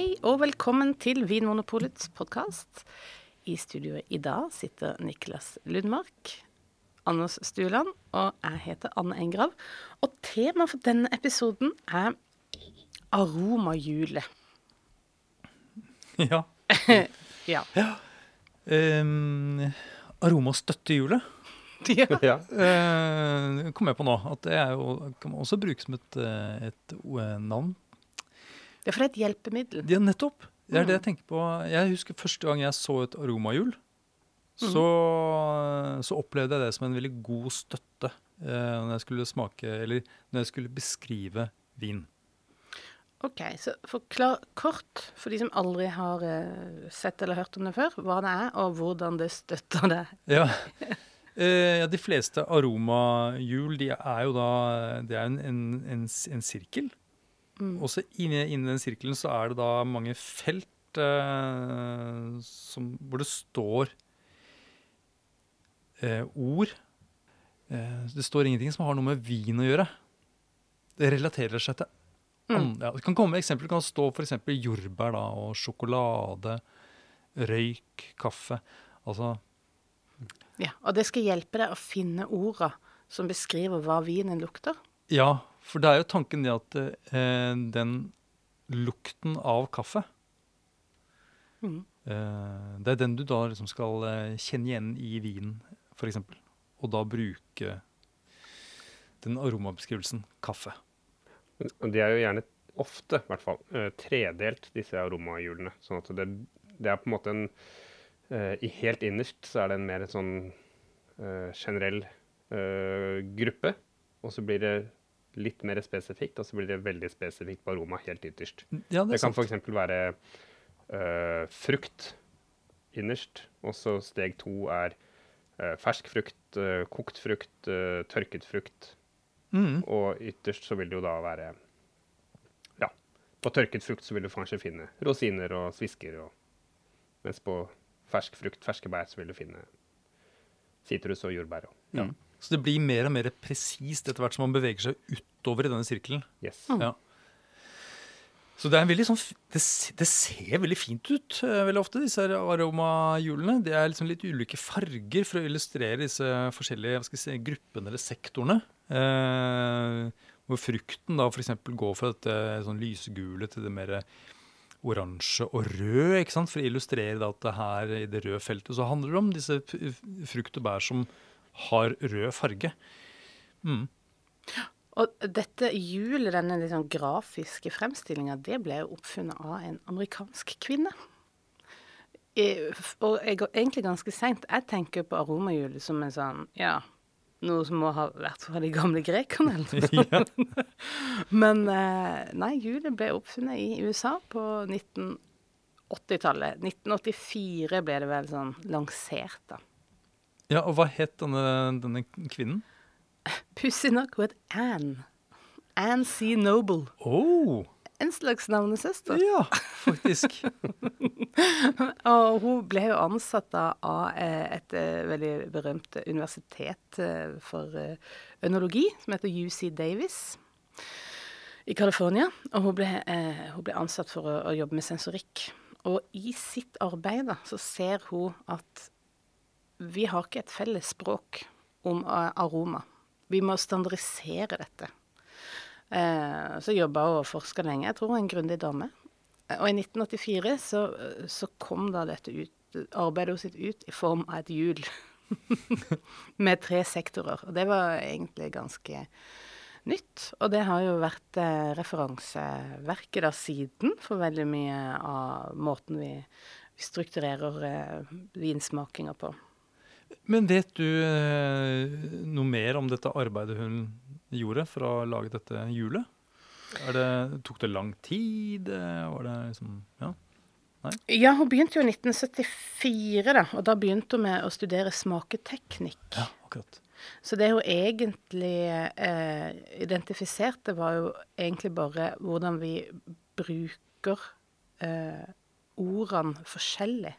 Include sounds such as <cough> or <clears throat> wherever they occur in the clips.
Hei og velkommen til Vinmonopolets podkast. I studioet i dag sitter Niklas Lundmark, Anders Stueland og jeg heter Anne Engrav. Og temaet for denne episoden er aromahjulet. Ja. ja. Um, aromastøttehjulet ja. Ja. uh, <laughs> kom jeg på nå. At det er jo, kan man også brukes som et, et, et eh, navn. Det er for det er et hjelpemiddel. Ja, nettopp. Det er det jeg tenker på. Jeg husker første gang jeg så et aromahjul. Så, så opplevde jeg det som en veldig god støtte eh, når jeg skulle smake, eller når jeg skulle beskrive vin. OK, så forklar kort, for de som aldri har eh, sett eller hørt om det før, hva det er, og hvordan det støtter det. Ja. <laughs> Eh, ja, de fleste aromahjul de er jo da Det er en, en, en, en sirkel. Mm. Også inni, inni den sirkelen så er det da mange felt eh, som, hvor det står eh, ord. Eh, det står ingenting som har noe med vin å gjøre. Det relaterer seg til Mm. ja, Det kan komme eksempler. Det kan stå f.eks. jordbær da, og sjokolade, røyk, kaffe. Altså Ja, og det skal hjelpe deg å finne orda som beskriver hva vinen lukter. Ja, for det er jo tanken det at eh, den lukten av kaffe Mm. eh, Det er den du da liksom skal eh, kjenne igjen i vinen, f.eks. Og da bruke den aromabeskrivelsen kaffe. De er jo gjerne ofte, i hvert fall, eh, tredelt, disse aromahjulene. Sånn at det, det er på en måte en eh, I helt innerst så er det en mer sånn eh, generell eh, gruppe. Og så blir det litt mer spesifikt, og så blir det veldig spesifikt på aroma helt ytterst. Ja, det Det kan f.eks. være eh, frukt innerst, og så steg to er eh, fersk frukt, eh, kokt frukt, tørket frukt. Mm. Og ytterst så vil det jo da være Ja, på tørket frukt så vil du kanskje finne rosiner og svisker, og, mens på fersk frukt, ferske bær, så vil du finne sitrus og jordbær. Og, Ja. Så det blir mer og mer presist etter hvert som man beveger seg utover i denne sirkelen. yes. Ja. Så det er sånn det, det ser veldig fint ut eh, veldig ofte, disse aromahjulene. Det er liksom litt ulike farger for å illustrere disse forskjellige hva skal si, gruppene eller sektorene. Eh, hvor frukten da f.eks. går fra dette sånn lysegule til det mer oransje og rød, ikke sant? for å illustrere da at det her i det røde feltet så handler det om disse frukt og bær som har rød farge. Mm. Og dette hjulet, denne sånn grafiske fremstillinga, det ble jo oppfunnet av en amerikansk kvinne. Jeg, Og jeg, går egentlig ganske seint. Jeg tenker på aromahjulet som en sånn, ja Noe som må ha vært fra de gamle grekerne, eller noe <laughs> sånt. Ja. Men eh, nei, hjulet ble oppfunnet i USA på 1980-tallet. 1984 ble det vel sånn lansert, da. Ja, og hva het denne, denne kvinnen? Pussig nok het Anne. Anne C. Noble. Oh, En slags navnesøster. ja, faktisk. <laughs> Og hun ble jo ansatt av eh, et eh, veldig berømt universitet eh, for ønologi, som heter UC Davis i California. Og hun ble, hun ble ansatt for å, å jobbe med sensorikk. Og i sitt arbeid da, så ser hun at vi har ikke et felles språk om eh, aroma. Vi må standardisere dette. Eh, så jobba og forska lenge. Jeg tror en grundig dame. Eh, Og i 1984 så, så kom da dette ut, arbeidet hennes ut i form av et hjul. <laughs> Med tre sektorer. Og det var egentlig ganske nytt. Og det har jo vært eh, referanseverket da siden for veldig mye av måten vi, vi strukturerer eh, vinsmakinga på. Men vet du eh, noe mer om dette arbeidet hun gjorde for å lage dette hjulet? Det, tok det lang tid? Var det liksom Ja. Ja, hun begynte jo i 1974, da. Og da begynte hun med å studere smaketeknikk. ja akkurat. Så det hun egentlig eh, identifiserte, var jo egentlig bare hvordan vi bruker eh, ordene forskjellig.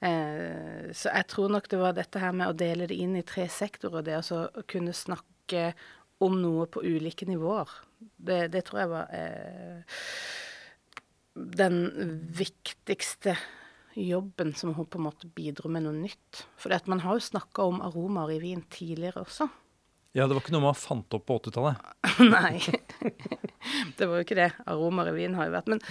Eh, så jeg tror nok det var dette her med å dele det inn i tre sektorer, det altså å kunne snakke om noe på ulike nivåer. Det, det tror jeg var eh, den viktigste jobben som hun på en måte bidro med noe nytt. For man har jo snakka om aromaer i vin tidligere også. Ja, det var ikke noe man fant opp på 80-tallet. <laughs> Nei. <laughs> det var jo ikke det. Aromaer i vin har jo vært Men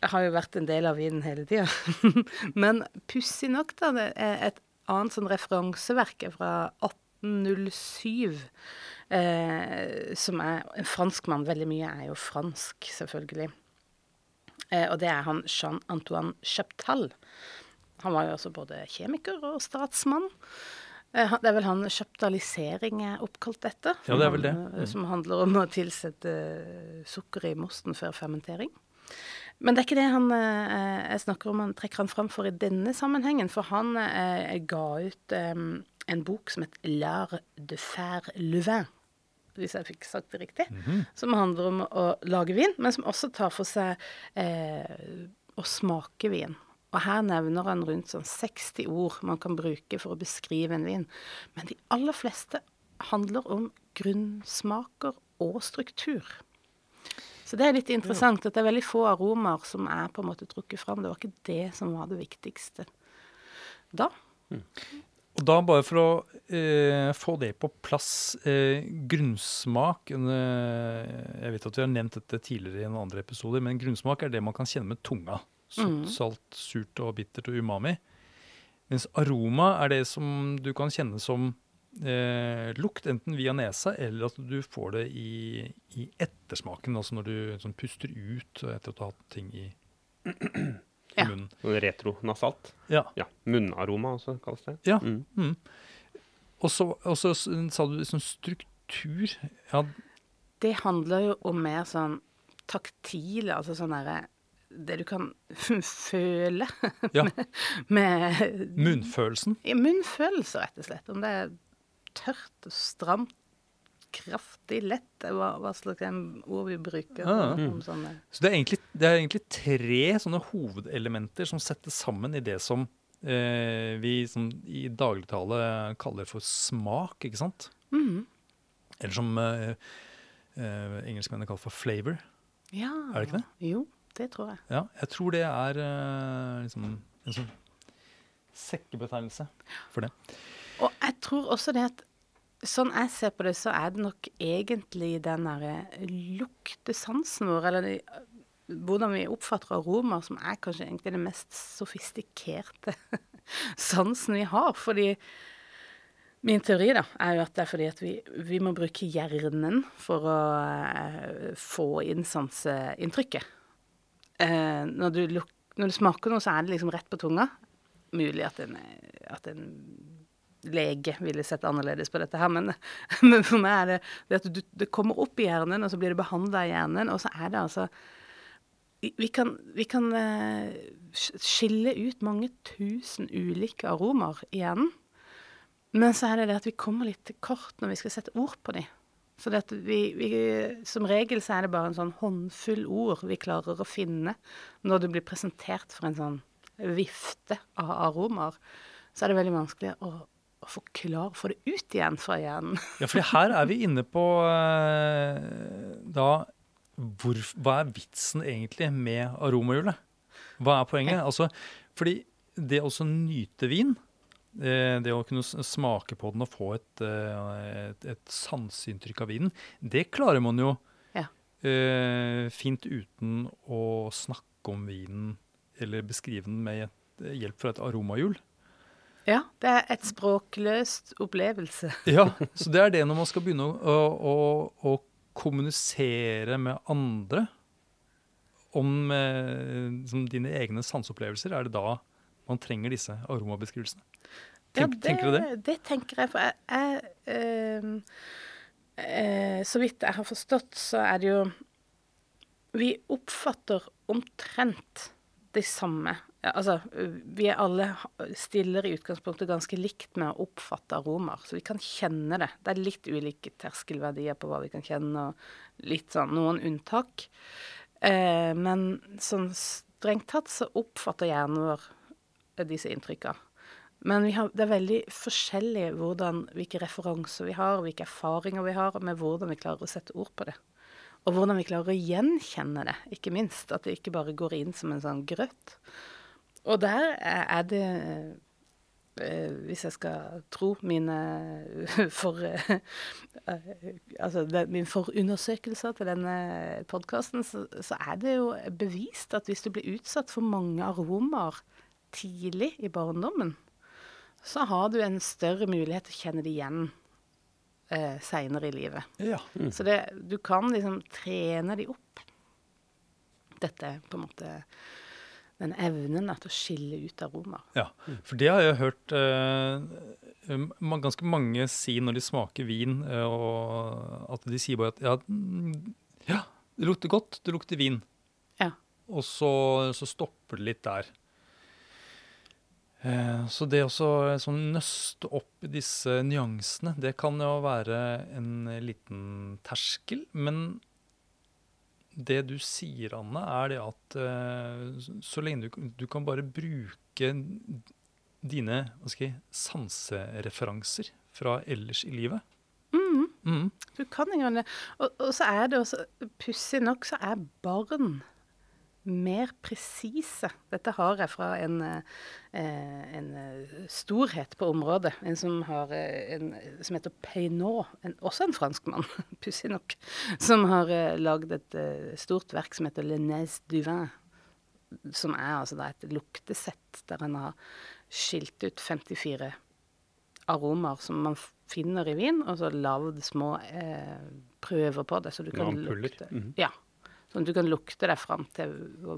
jeg har jo vært en del av vinen hele tida. <laughs> Men pussig nok, da, det er et annet sånn referanseverk fra 1807. Eh, som er en franskmann. Veldig mye er jo fransk, selvfølgelig. Eh, og det er han Jean-Antoine Chaptal. Han var jo også både kjemiker og statsmann. Eh, det er vel han chaptalisering er oppkalt etter. Ja, det er vel det. Mm. Som handler om å tilsette sukker i mosten før fermentering. Men det er ikke det han eh, jeg snakker om han trekker han fram for i denne sammenhengen. For han eh, ga ut eh, en bok som het 'L'art de faire le vin', hvis jeg fikk sagt det riktig. Mm -hmm. Som handler om å lage vin, men som også tar for seg eh, å smake vin. Og her nevner han rundt sånn 60 ord man kan bruke for å beskrive en vin. Men de aller fleste handler om grunnsmaker og struktur. Så det er litt interessant at det er veldig få aromaer som er på en måte trukket fram. Det var ikke det som var det viktigste da. Mm. Og da, bare for å eh, få det på plass, eh, grunnsmak eh, Jeg vet at vi har nevnt dette tidligere i en andre episode, men grunnsmak er det man kan kjenne med tunga. Søtt, mm. salt, surt og bittert og umami. Mens aroma er det som du kan kjenne som eh, lukt, enten via nesa eller at du får det i, i ettersmaken. Altså når du sånn, puster ut etter at du har hatt ting i, i munnen. Sånn retronasalt? Ja. ja. Munnaroma også, kalles det. Ja. Mm. Mm. Og så sa du liksom struktur. Ja. Det handler jo om mer sånn taktile, altså sånn derre det du kan føle ja. med, <laughs> med Munnfølelsen? Munnfølelse, rett og slett. Om det er tørt stramt, kraftig, lett hva, hva slags ord vi bruker. Ah, om sånne. Så det er, egentlig, det er, egentlig, tre sånne hovedelementer som settes sammen i det som eh, vi som i dagligtale kaller for smak, ikke sant? Mm. Eller som eh, eh, engelskmennene kaller for flavor. Ja. Er det ikke det? Jo, det tror jeg. Ja, jeg tror det er eh, liksom en sånn sekkebetegnelse for det. Og jeg tror også det at Sånn jeg ser på det, så er det nok egentlig den derre luktesansen vår, eller de, hvordan vi oppfatter aromaer, som er kanskje egentlig den mest sofistikerte <laughs> sansen vi har. Fordi min teori da, er jo at det er fordi at vi, vi må bruke hjernen for å eh, få inn sanseinntrykket. Eh, når, når, du smaker noe, så er det liksom rett på tunga. Mulig at en, at en lege ville sett annerledes på dette her, men, <laughs> men for meg er det, det at du, det kommer opp i hjernen, og så blir det behandla i hjernen, og så er det altså vi kan, vi kan uh, skille ut mange tusen ulike aromaer i hjernen. Men så er det det at vi kommer litt kort når vi skal sette ord på dem. Så det vi, vi, Som regel så er det bare en sånn håndfull ord vi klarer å finne når du blir presentert for en sånn vifte av aromaer. Så er det veldig vanskelig å, å forklare, få det ut igjen fra hjernen. <laughs> ja, for her er vi inne på uh, da hvor, Hva er vitsen egentlig med aromahjulet? Hva er poenget? Altså, fordi det å nyte vin, eh, det å kunne smake på den og få et, eh, et, et sanseinntrykk av vinen, det klarer man jo ja. fint uten å snakke om vinen eller beskrive den med hjelp fra et aromahjul. Ja, det er et språkløst opplevelse. <laughs> ja, så det er det når man skal begynne å, å, å kommunisere med andre om liksom, dine egne sanseopplevelser, er det da man trenger disse aromabeskrivelsene? Tenk, ja, det, tenker du det? Det tenker jeg. For jeg, jeg øh, øh, Så vidt jeg har forstått, så er det jo Vi oppfatter omtrent det samme ja, altså, vi alle stiller i utgangspunktet ganske likt med å oppfatte aromaer, så vi kan kjenne det. Det er litt ulike terskelverdier på hva vi kan kjenne, og litt sånn noen unntak. Eh, men sånn strengt tatt så oppfatter hjernen vår disse inntrykka. Men har, det er veldig forskjellig hvordan, hvilke referanser vi har, hvilke erfaringer vi har med hvordan vi klarer å sette ord på det. Og hvordan vi klarer å gjenkjenne det, ikke minst. At det ikke bare går inn som en sånn grøt. Og der er det eh, Hvis jeg skal tro mine <laughs> for... Eh, altså det, min forundersøkelser til denne podkasten, så, så er det jo bevist at hvis du blir utsatt for mange aromaer tidlig i barndommen, så har du en større mulighet til å kjenne det igjen eh, seinere i livet. Ja. Så det, du kan liksom trene de opp. Dette på en måte den evnen til å skille ut aromaer. ja. For det har jeg hørt eh, ganske mange si når de smaker vin, eh, og at de sier bare at ja, ja det lukter godt, det lukter vin. Ja. Og så, så stopper det litt der. Eh, Så det å sånn nøste opp i disse nyansene, det kan jo være en liten terskel. Men det du sier, Anne, er det at uh, så lenge du, du kan bare bruke dine jeg, sansereferanser fra ellers i livet. Mhm. Du kan ikke det. Og, og så er det også Pussig nok så er barn mer presise. Dette har jeg fra en, eh, en eh, storhet på området. En som, har, eh, en, som heter Peinot, en, også en franskmann, <laughs> pussig nok, som har lagd et stort verk som heter Le Nez du Vin. Som er altså da et luktesett der han har skilt ut 54 aromaer som man finner i vin, og så lagd små eh, prøver på det. Så du kan lukte. lukte -hmm. Ja. Sånn at du kan lukte deg fram til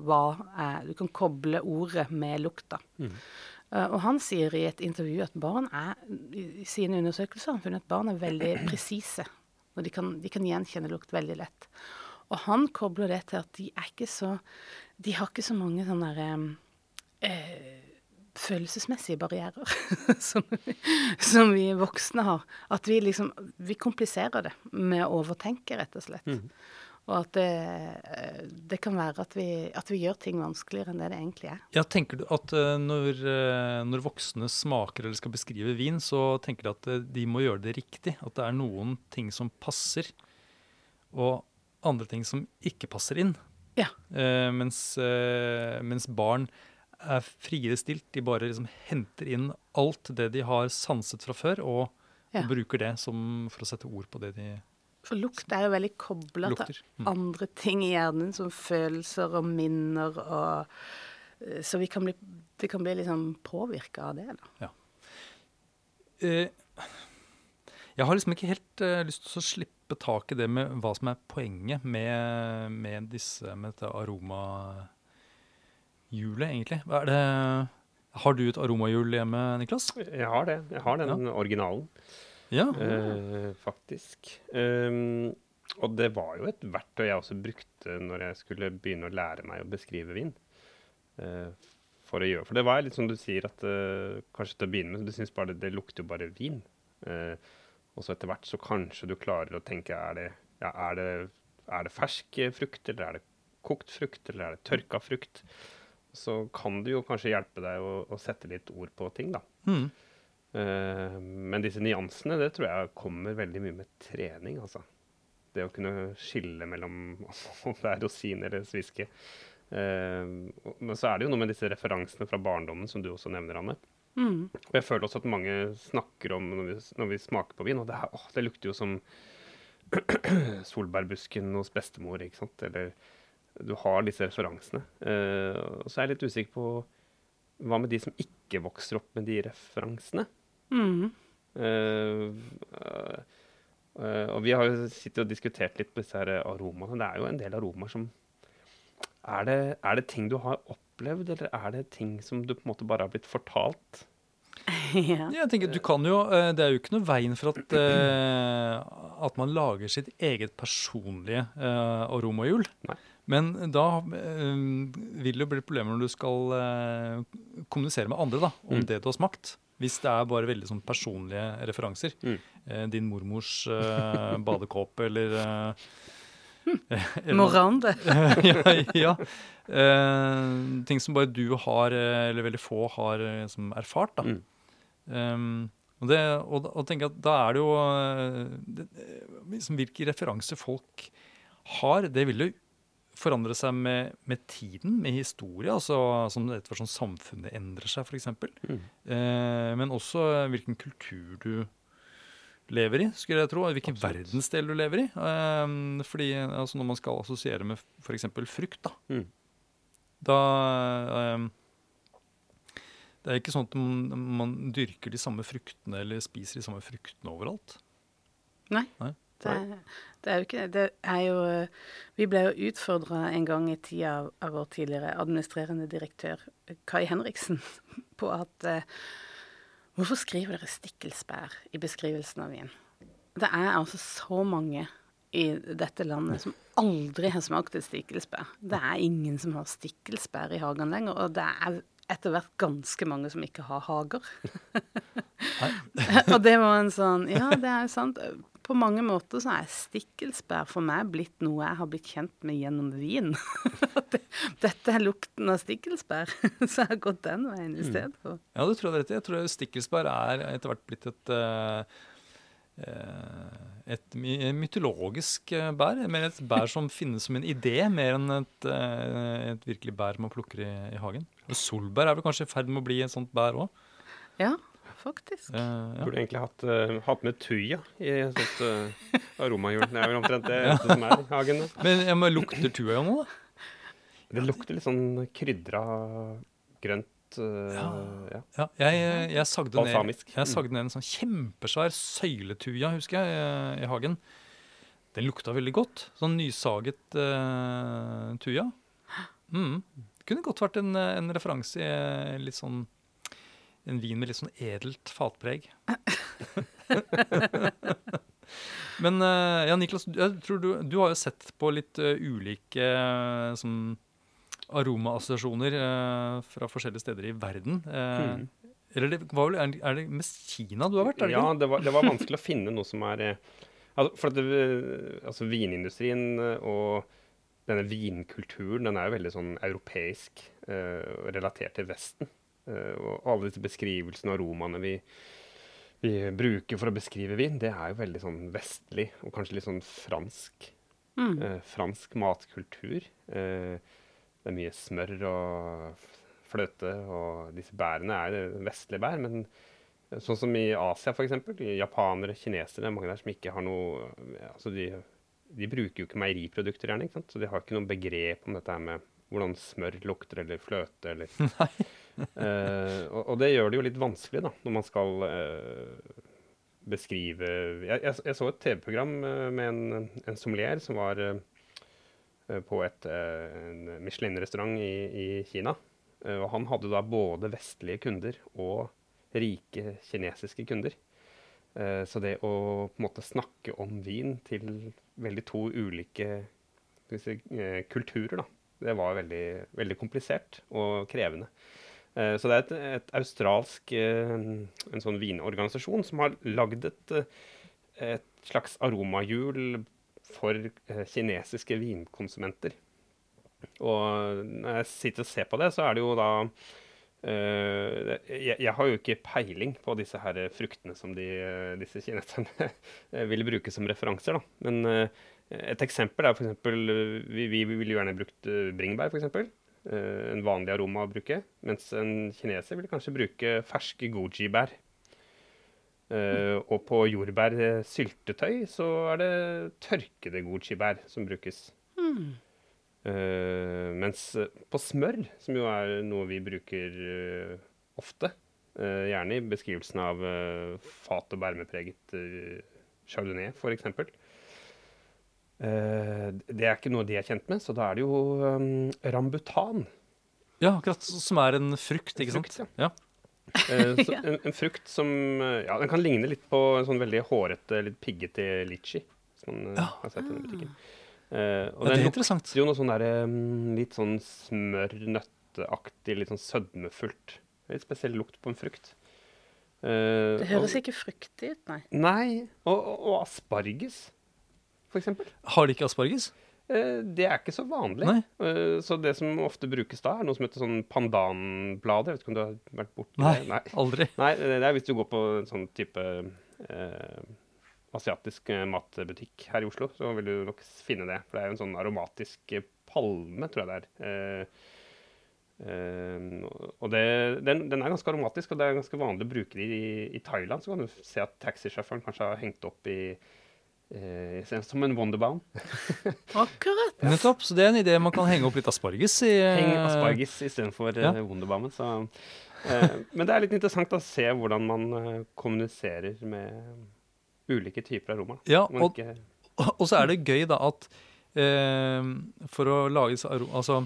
hva er Du kan koble ordet med lukta. Mm. Eh, og han sier i et intervju at barn er I sine undersøkelser har han funnet at barn er veldig <clears throat> presise. Og de kan, de kan gjenkjenne lukt veldig lett. Og han kobler det til at de er ikke så De har ikke så mange sånne derre eh, følelsesmessige barrierer <laughs> som, som vi voksne har. At vi liksom Vi kompliserer det med å overtenke, rett og slett. Og at det, eh, det kan være at vi, at vi gjør ting vanskeligere enn det det egentlig er. Ja, tenker du at eh, når, eh, når voksne smaker eller skal beskrive vin, så tenker de at de må gjøre det riktig? At det er noen ting som passer, og andre ting som ikke passer inn? Ja. Eh, mens, eh, mens barn er friere stilt. De bare liksom henter inn alt det de har sanset fra før, og, Ja. og bruker det som, for å sette ord på det de For lukt er jo veldig kobla til. Mm. andre ting i hjernen, som følelser og minner og eh, Så vi kan bli, vi kan bli liksom påvirka av det. da. Eh, jeg har liksom ikke helt eh, lyst til å slippe tak i det med hva som er poenget med, med, disse, med dette aromahjulet, egentlig. Hva er det Har du et aromahjul hjemme, Niklas? Jeg har det. Jeg har den originalen, Ja. eh, faktisk. Um, og det var jo et verktøy jeg også brukte når jeg skulle begynne å lære meg å beskrive vin. Uh, for å gjøre For det var litt som du sier, at uh, kanskje til å begynne med, du syns bare det, det lukter jo bare vin. Uh, og så etter hvert så kanskje du klarer å tenke er det, ja, er det, er det fersk frukt, eller er det kokt frukt, eller er det tørka frukt? Så kan det jo kanskje hjelpe deg å, å sette litt ord på ting, da. Mm. Eh, men disse nyansene, det tror jeg kommer veldig mye med trening, altså. Det å kunne skille mellom <laughs> om det er rosin eller sviske. Eh, men så er det jo noe med disse referansene fra barndommen, som du også nevner, Anne. Mm. Og jeg føler også at mange snakker om når vi, når vi smaker på vin, og det, her, åh, det lukter jo som <clears throat> solbærbusken hos bestemor, ikke sant? Eller du har disse referansene. Eh, og så er jeg litt usikker på hva med de som ikke vokser opp med de referansene? Mm. Eh, eh, og vi har jo sittet og diskutert litt på disse her aromaene. Det er jo en del aromaer som er det, er det ting du har opplevd, eller er det ting som du på en måte bare har blitt fortalt? <laughs> ja. Jeg tenker, du kan jo, eh, Det er jo ikke noe veien for at, at man lager sitt eget personlige eh, aromahjul. Men da vil det bli problemer når du skal kommunisere med andre da, om Mm. det du har smakt. Hvis det er bare veldig sånn personlige referanser. Mm. Eh, din mormors eh, <laughs> badekåpe eller eh, eller- Morande. <laughs> ja, ja. Eh, ting som bare du har, eh, eller veldig få har eh, som erfart. da. Mm. Um, og, det, og, og tenker at da er det jo det, liksom Hvilke referanser folk har, det vil jo forandre seg med, med tiden, med historie. altså som Etter hvert som samfunnet endrer seg, f.eks. Mm. Eh, men også hvilken kultur du lever i, skulle jeg tro. Hvilken Absolutt. verdensdel du lever i. Eh, fordi altså Når man skal assosiere med f.eks. frukt, da, Mm. da eh, Det er ikke sånn at man, man dyrker de samme fruktene eller spiser de samme fruktene overalt. Nei. Nei. Det, det er jo ikke det. er jo Vi ble jo utfordra en gang i tida av, av vår tidligere administrerende direktør Kai Henriksen <laughs> på at eh, Hvorfor skriver dere stikkelsbær i beskrivelsen av vin? Det er altså så mange i dette landet som aldri har smakt et stikkelsbær. Det er ingen som har stikkelsbær i hagen lenger, og det er etter hvert ganske mange som ikke har hager. <laughs> og det var en sånn Ja, det er jo sant. På mange måter så er stikkelsbær for meg blitt noe jeg har blitt kjent med gjennom vin. <laughs> Dette er lukten av stikkelsbær, <laughs> så jeg har gått den veien i stedet for. Ja, det tror du har rett i. Jeg tror stikkelsbær er etter hvert blitt et eh, eh, et mytologisk eh, bær. Mer et bær som <laughs> finnes som en idé, mer enn et, et virkelig bær man plukker i, i hagen. Og solbær er vel kanskje i ferd med å bli et sånt bær òg. Ja, faktisk. Uh, ja. Burde egentlig hatt, uh, hatt med tuja i et sånt uh, aromahjul. Det er vel omtrent det som er i hagen. Men ja, men lukter tuja nå, da? Det lukter litt sånn krydra grønt. eh, Ja. ja. Jeg, jeg, sagde ned, jeg sagde ned en sånn kjempesvær søyletuja, husker jeg, i, i hagen. Den lukta veldig godt. Sånn nysaget tuja. Mm. Det kunne godt vært en, en referanse i litt sånn en vin med litt sånn edelt fatpreg. <laughs> Men eh, ja, Niklas, jeg tror du, du har jo sett på litt uh, ulike uh, sånn aromaassosiasjoner uh, fra forskjellige steder i verden. Eh, Mm. Eller det var vel, er det- er det mest Kina du har vært? Det Ja, det var, det var vanskelig å finne noe som er eh, altså, For at det, eh, altså, vinindustrien eh, og denne vinkulturen, den er jo veldig sånn europeisk, eh, relatert til Vesten. Eh, og alle disse beskrivelsene og romaene vi, vi bruker for å beskrive vin, det er jo veldig sånn vestlig, og kanskje litt sånn fransk. Mm. Eh, fransk matkultur. Eh, det er mye smør og fløte, og disse bærene er vestlige bær. Men sånn som i Asia, f.eks. Japanere, kinesere, mange der som ikke har noe altså de, de bruker jo ikke meieriprodukter gjerne, ikke sant? så de har ikke noe begrep om dette her med hvordan smør lukter, eller fløte, eller <laughs> Eh, og, og det gjør det jo litt vanskelig, da, når man skal eh, beskrive Jeg, jeg, jeg så et TV-program eh, med en, en sommelier som var eh, på et, eh, en Michelin-restaurant i, i Kina. Og han hadde da både vestlige kunder og rike kinesiske kunder. Så det å på en måte snakke om vin til veldig to ulike si, kulturer, da, det var veldig, veldig komplisert og krevende. Eh, Så det er et, et australsk eh, en sånn vinorganisasjon som har lagd et, eh, et slags aromahjul for kinesiske vinkonsumenter. Og når jeg sitter og ser på det, så er det jo da jeg, har jo ikke peiling på disse her fruktene som de, disse kineserne <laughs> vil bruke som referanser, da. Men et eksempel er f.eks. Vi, vi ville gjerne brukt eh, bringebær, f.eks. Uh, en vanlig aroma å bruke. Mens en kineser vil kanskje bruke ferske goji-bær. Eh, og på jordbærsyltetøy så er det tørkede goji-bær som brukes. Mm. Eh, mens eh, på smør, som jo er noe vi bruker eh, ofte, eh, gjerne i beskrivelsen av fat- og bærmepreget uh, chardonnay f.eks. Uh, det er ikke noe de er kjent med, så da er det jo um, rambutan. Ja, akkurat som er en frukt, ikke sant? Frukt, ja. Eh, så <laughs> en, en frukt som eh, Ja, den kan ligne litt på en sånn veldig hårete, litt piggete litchi. Som man eh, Ja. har sett i denne butikken. Uh, og Ja, det den er lukter jo noe sånn der, um, litt sånn smør-nøtteaktig, litt sånn sødmefullt. Litt spesiell lukt på en frukt. Uh, Det høres og, ikke fruktig ut, nei. Nei. Og, og, og asparges, eksempel. Har de ikke asparges? Eh, Det er ikke så vanlig. Nei. Eh, Så det som ofte brukes da, er noe som heter sånn pandanblader. Jeg vet ikke om du har vært borti det? Nei. aldri. Nei, det er hvis du går på en sånn type eh, asiatisk eh, matbutikk her i Oslo, så vil du nok finne det. For det er jo en sånn aromatisk palme, tror jeg det er. Eh, Uh, og det, den, den er ganske aromatisk, og det er ganske vanlig å bruke det i, i Thailand. Så kan du se at taxisjåføren kanskje har hengt opp i som en Wonderbaum. <laughs> Akkurat. Nettopp. Så det er en idé man kan henge opp litt asparges i. Henge Heng asparges istedenfor ja. uh, Wonderbaumen. Så, eh, men det er litt interessant å se hvordan man eh, kommuniserer med ulike typer aroma. Ja, og, ikke, <laughs> og så er det gøy da at eh, for å lage disse aro- Altså,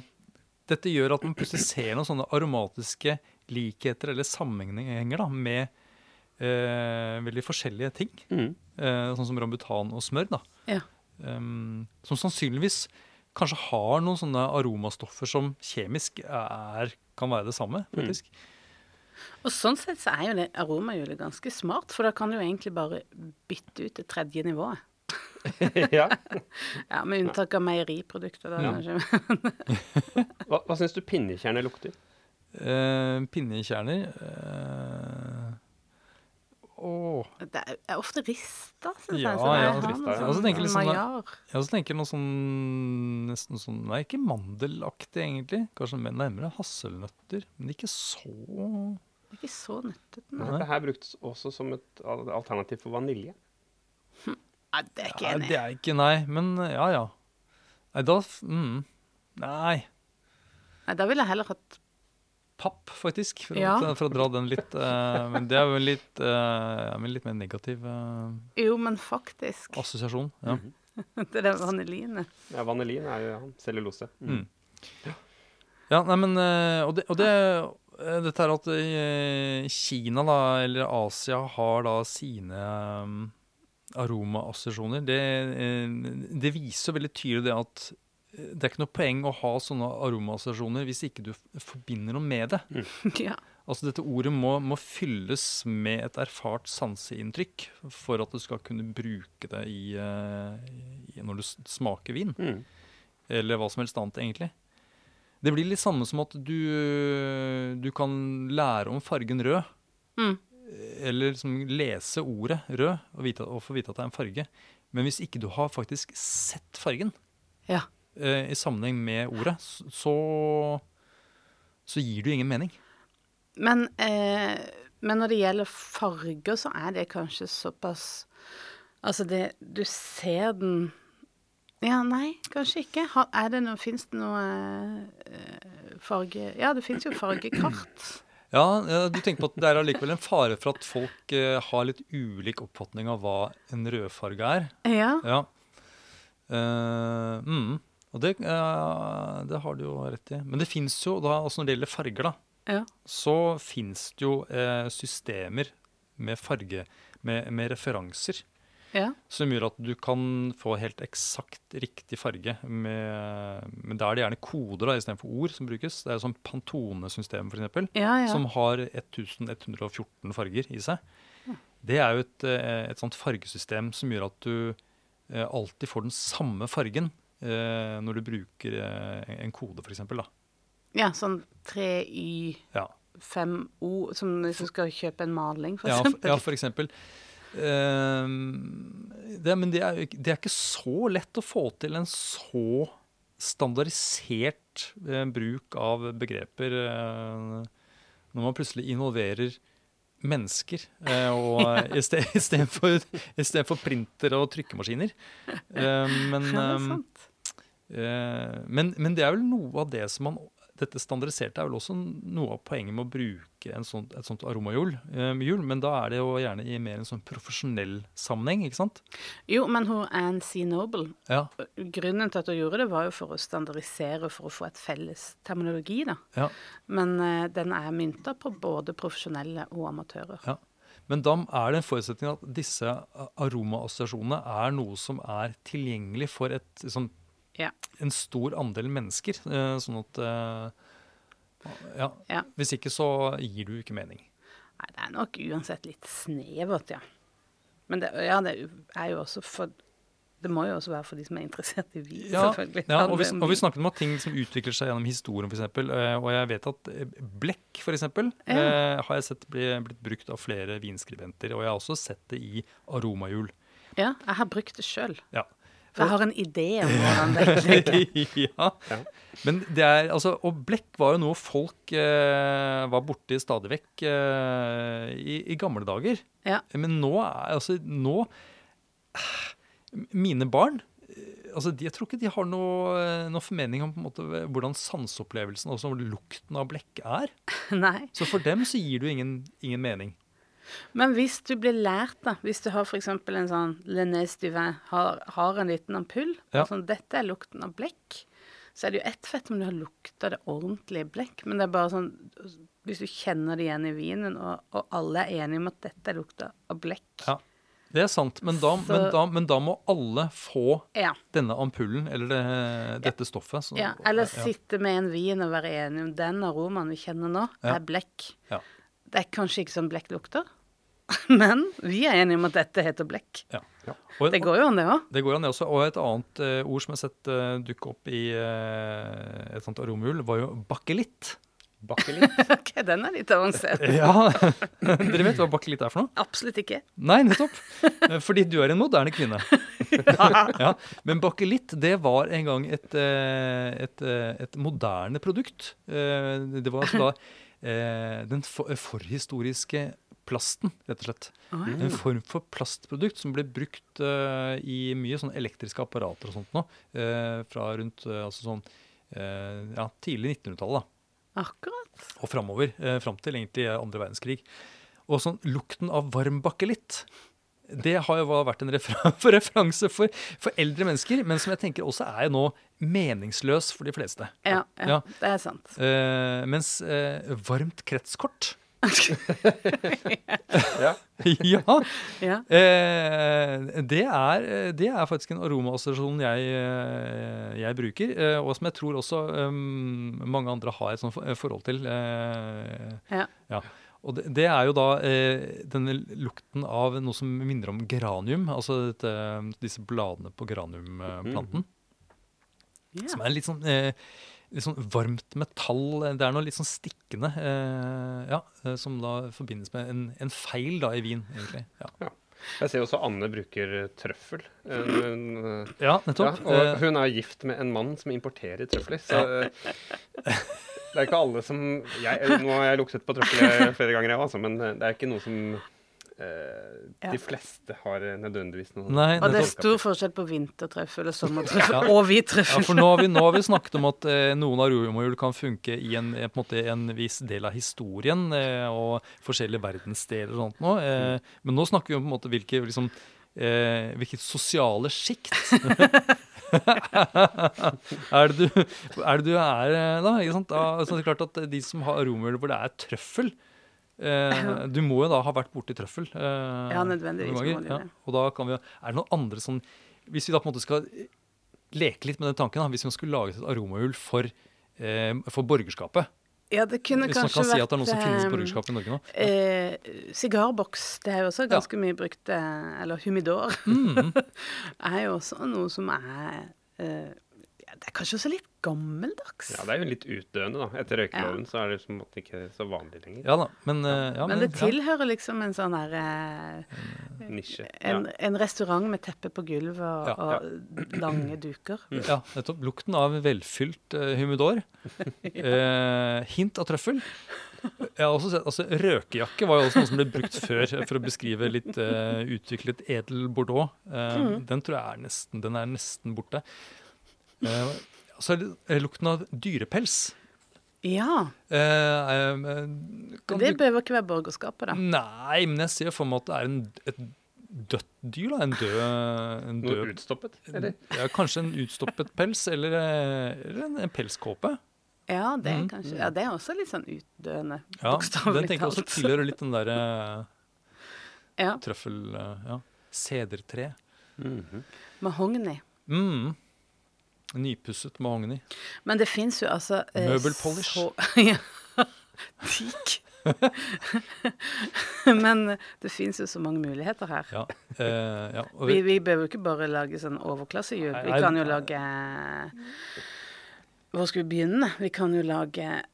dette gjør at man plutselig ser noen sånne aromatiske likheter eller sammenhenger da, med eh, veldig forskjellige ting. mm, Eh, sånn som rambutan og smør. da. Ja. Um, som sannsynligvis kanskje har noen sånne aromastoffer som kjemisk er, kan være det samme. faktisk. Og sånn sett så er jo det aromahjulet ganske smart, for da kan du jo egentlig bare bytte ut det tredje nivået. <laughs> ja. <laughs> Ja, Med unntak av meieriprodukter. Da, Ja. <laughs> Hva, hva syns du pinnekjerner lukter? Eh, pinnekjerner eh, Åh Det er- ofte rista, syns Ja, jeg. Så ja, rista, ja. Og så tenker jeg sånn sånn- majar. Jeg også tenker noe sånn nesten sånn Nei, ikke mandelaktig, egentlig. Kanskje mer nærmere hasselnøtter. Men ikke så Det er Ikke så nøttete. Dette nei. Det her brukes også som et alternativ for vanilje. Nei, det er ikke Nei, enig. det er ikke Nei, men ja ja. Nei, da mm, Nei. Nei, Da ville jeg heller hatt Papp, faktisk. For, Ja. å, for å dra den litt uh, Men det er jo en litt, uh, ja, men litt mer negativ uh, Jo, men faktisk. assosiasjon. Ja. <laughs> Det er vanilin. Ja, vanilin er jo ja, cellulose. Mm. Ja, nei, men eh, Og det, og det eh, dette er at eh, Kina, da, eller Asia, har da sine um, aromaassosiasjoner. Det, eh, det viser veldig tydelig det at eh, det er ikke noe poeng å ha sånne aromastasjoner hvis ikke du forbinder noe med det. <laughs> Ja. Altså Dette ordet må, må fylles med et erfart sanseinntrykk for at du skal kunne bruke det i, eh, i når du smaker vin Mm. eller hva som helst annet, egentlig. Det blir litt samme som at du, du kan lære om fargen rød, Mm. eller liksom lese ordet rød og, vite, og få vite at det er en farge. Men hvis ikke du har faktisk sett fargen ja. Eh, i sammenheng med ordet, så, så gir det jo ingen mening. Men, eh, men når det gjelder farger, så er det kanskje såpass Altså, det Du ser den Ja, nei, kanskje ikke. Er det noe Fins det noe eh, farge Ja, det fins jo fargekart. Ja, du tenker på at det er allikevel en fare for at folk eh, har litt ulik oppfatning av hva en rødfarge er. Ja. Ja. Uh, mm. Og det, eh, det har du jo rett i. Men det fins jo, da, altså når det gjelder farger, da, ja. så fins det jo eh, systemer med farge, med, med referanser, Ja. som gjør at du kan få helt eksakt riktig farge. Med, men da er det gjerne koder istedenfor ord som brukes. Det er sånn Pantone-system, f.eks Ja, ja. som har 1114 farger i seg. Det er jo et, eh, et sånt fargesystem som gjør at du alltid får den samme fargen når du bruker eh, en kode, f.eks. ja sånn 3Y, Ja, 5O, som hvis du skal kjøpe en maling, for ja, ja, for eksempel. Eh, det, men det er, det er ikke så lett å få til en så standardisert eh, bruk av begreper eh, når man plutselig involverer mennesker, eh, og istedenfor for printer og trykkemaskiner. Eh, men, eh. Eh, men, men det er vel noe av det som man Dette standardiserte er vel også noe av poenget med å bruke en sånt, et sånt aromahjul. eh, men da er det jo gjerne i mer en sånn profesjonell sammenheng, ikke sant? Jo, men hun Anne C. Noble Ja. Grunnen til at hun gjorde det, var jo for å standardisere, for å få et felles terminologi, da. ja. Men eh, den er mynta på både profesjonelle og amatører. Ja. Men da er det en forutsetning at disse aromaassosiasjonene er noe som er tilgjengelig for et, sånn, Ja. en stor andel mennesker. eh, Sånn at eh, ja. Ja. Hvis ikke så gir du ikke mening. Nei, det er nok uansett litt snevert, ja. Men det, ja, det er jo også for det må jo også være for de som er interessert i vin, Ja, selvfølgelig. ja og, vi, og vi snakket om ting som utvikler seg gjennom historien, f.eks. Og jeg vet at eh, blekk, f.eks., Ja. eh, har jeg sett bli, blitt brukt av flere vinskribenter. Og jeg har også sett det i aromahjul. Ja, jeg har brukt det sjøl. Ja. Jeg har en idé om hvordan det <laughs> er. ja. Men det er, altså, og blekk var jo noe folk eh, var borti stadig vekk eh, i, i gamle dager. Ja. Men nå altså nå Mine barn eh, altså de, Jeg tror ikke de har noe, eh, noe formening om måte hvordan sanseopplevelsen, og lukten av blekk, er. <laughs> Nei. Så for dem så gir det jo ingen, ingen mening. Men hvis du blir lært, da, hvis du har f.eks. en sånn Lenés Duvin, har, har en liten ampull, Ja. sånn, dette er lukten av blekk, så er det jo ett fett om du har lukta det ordentlige blekk, men det er bare sånn Hvis du kjenner det igjen i vinen, og, og alle er enige om at dette er lukta av blekk Ja. Det er sant, men da, Så- men da, men da må alle få Ja. denne ampullen, eller det, dette stoffet. så- ja. Eller ja. sitte med en vin og være enige om den aromaen vi kjenner nå, Ja. er blekk. Ja. Det er kanskje ikke sånn blekk lukter, <laughs> men vi er enige om at dette heter blekk. Ja. Og, Det går jo an, det òg. Det går an, det også. Og et annet uh, ord som jeg har sett uh, dukke opp i uh, et sånt aromahjul, var jo bakelitt. Bakelitt. <laughs> Ok, den er litt avansert. <laughs> Ja, Dere vet hva bakelitt er for noe? Absolutt ikke. Nei, nettopp. Fordi du er en moderne kvinne. ja. Men bakelitt, det var en gang et, et, et moderne produkt. Eh, Det var altså da den den for, forhistoriske plasten, rett og slett. Oi. En form for plastprodukt som ble brukt uh, i mye sånn elektriske apparater og sånt nå. Uh, fra rundt uh, altså sånn ja, tidlig 1900-tallet da, Akkurat. og framover. Uh, fram til egentlig andre verdenskrig. Og sånn lukten av varm bakelitt. Det har jo vært en refer <laughs> referanse for, for eldre mennesker, men som jeg tenker også er nå meningsløs for de fleste. Ja, ja, Ja. det er sant. Mens varmt kretskort Ja. <laughs> Ja! Ja. Eh, det, er, det er faktisk en aromaassosiasjon jeg, eh, jeg bruker, eh, og som jeg tror også um, mange andre har et sånt forhold til. eh, Ja. Og det, det er jo da eh, denne lukten av noe som minner om geranium, altså dette, disse bladene på geraniumplanten. Yeah. Som er litt sånn, eh, litt sånn varmt metall. Det er noe litt sånn stikkende, eh, ja, eh, som da forbindes med en, en feil da i vin, egentlig. Ja, Jeg ser også Anne bruker eh, trøffel. Hun, ja, nettopp. ja ja, og Eh, hun er gift med en mann som importerer trøfler. Så eh, det er ikke alle som jeg, Nå har jeg luktet på trøffel flere ganger, jeg, altså, men eh, det er ikke noe som eh, Ja. De fleste har eh, nødvendigvis noe Nei, Og det er stor forskjell på vintertrøffel og sommertrøffel Ja. og hvit Ja, trøffel. for nå har vi, nå har vi snakket om at eh, noen aromahjul kan funke i en, eh, på en, måte, en viss del av historien eh, og forskjellige verdensdeler og sånt nå. Eh, men nå snakker vi om på en måte hvilke, liksom, eh, hvilket sosiale sjikt <laughs> er det du er, det du er eh, da? Ikke sant? da så det er klart at de som har aromahjul hvor det er trøffel eh, Du må jo da ha vært borti trøffel. Eh, Ja, nødvendigvis ganger, må de ja. det. Og da kan vi, er det noen andre sånn Hvis vi da på en måte skal leke litt med den tanken, da, hvis man skulle laget et aromahull for, eh, for borgerskapet Ja, det kunne Hvis man kan kan si at det er noe som finnes eh, borgerskapet i Norge nå. Eh, sigarboks, det er jo også ganske mye brukt. eh, Eller humidor. <laughs> Mm. er jo også noe som er eh, ja, Det er kanskje også litt gammeldags. Ja, det er jo litt utdøende, da. Etter røykeloven så er det på en måte ikke så vanlig lenger. Ja da, men, eh, ja, Men det ja. tilhører liksom en sånn herre eh, Nisje. en, en restaurant med teppe på gulvet og, Ja. og lange duker. <clears throat> Ja, nettopp. Lukten av velfylt uh, humidor. <laughs> Eh, hint av trøffel. Jeg har også sett, altså Røkejakke var jo også noe som ble brukt før for å beskrive litt utviklet edel bordeaux. Eh, Mm. Den tror jeg er nesten, den er nesten borte. Eh, så er eh, lukten av dyrepels. Ja. Eh, eh, Det du- behøver ikke være borgerskapet, da. Nei, men jeg ser for meg at det er en, et dødt dyr. da, En død, en Noe utstoppet, eller? ja, Kanskje en utstoppet pels, eller, eller en, en pelskåpe. Ja, det er Mhm. kanskje Ja, det er også litt sånn utdøende, Ja, den tenker jeg også tilhører litt den derre Ja. trøffel... Uh, Ja. Sedertre. Mhm. Mahogni. Mm. Nypusset mahogni. Men det fins jo altså eh, Møbelpolish. <laughs> ja. Teak. <laughs> Men det fins jo så mange muligheter her. Ja, eh, ja. Vi, vi, behøver jo ikke bare lage sånn overklassehjul. Vi kan jo lage Hvor skal vi begynne? Vi kan jo lage eh,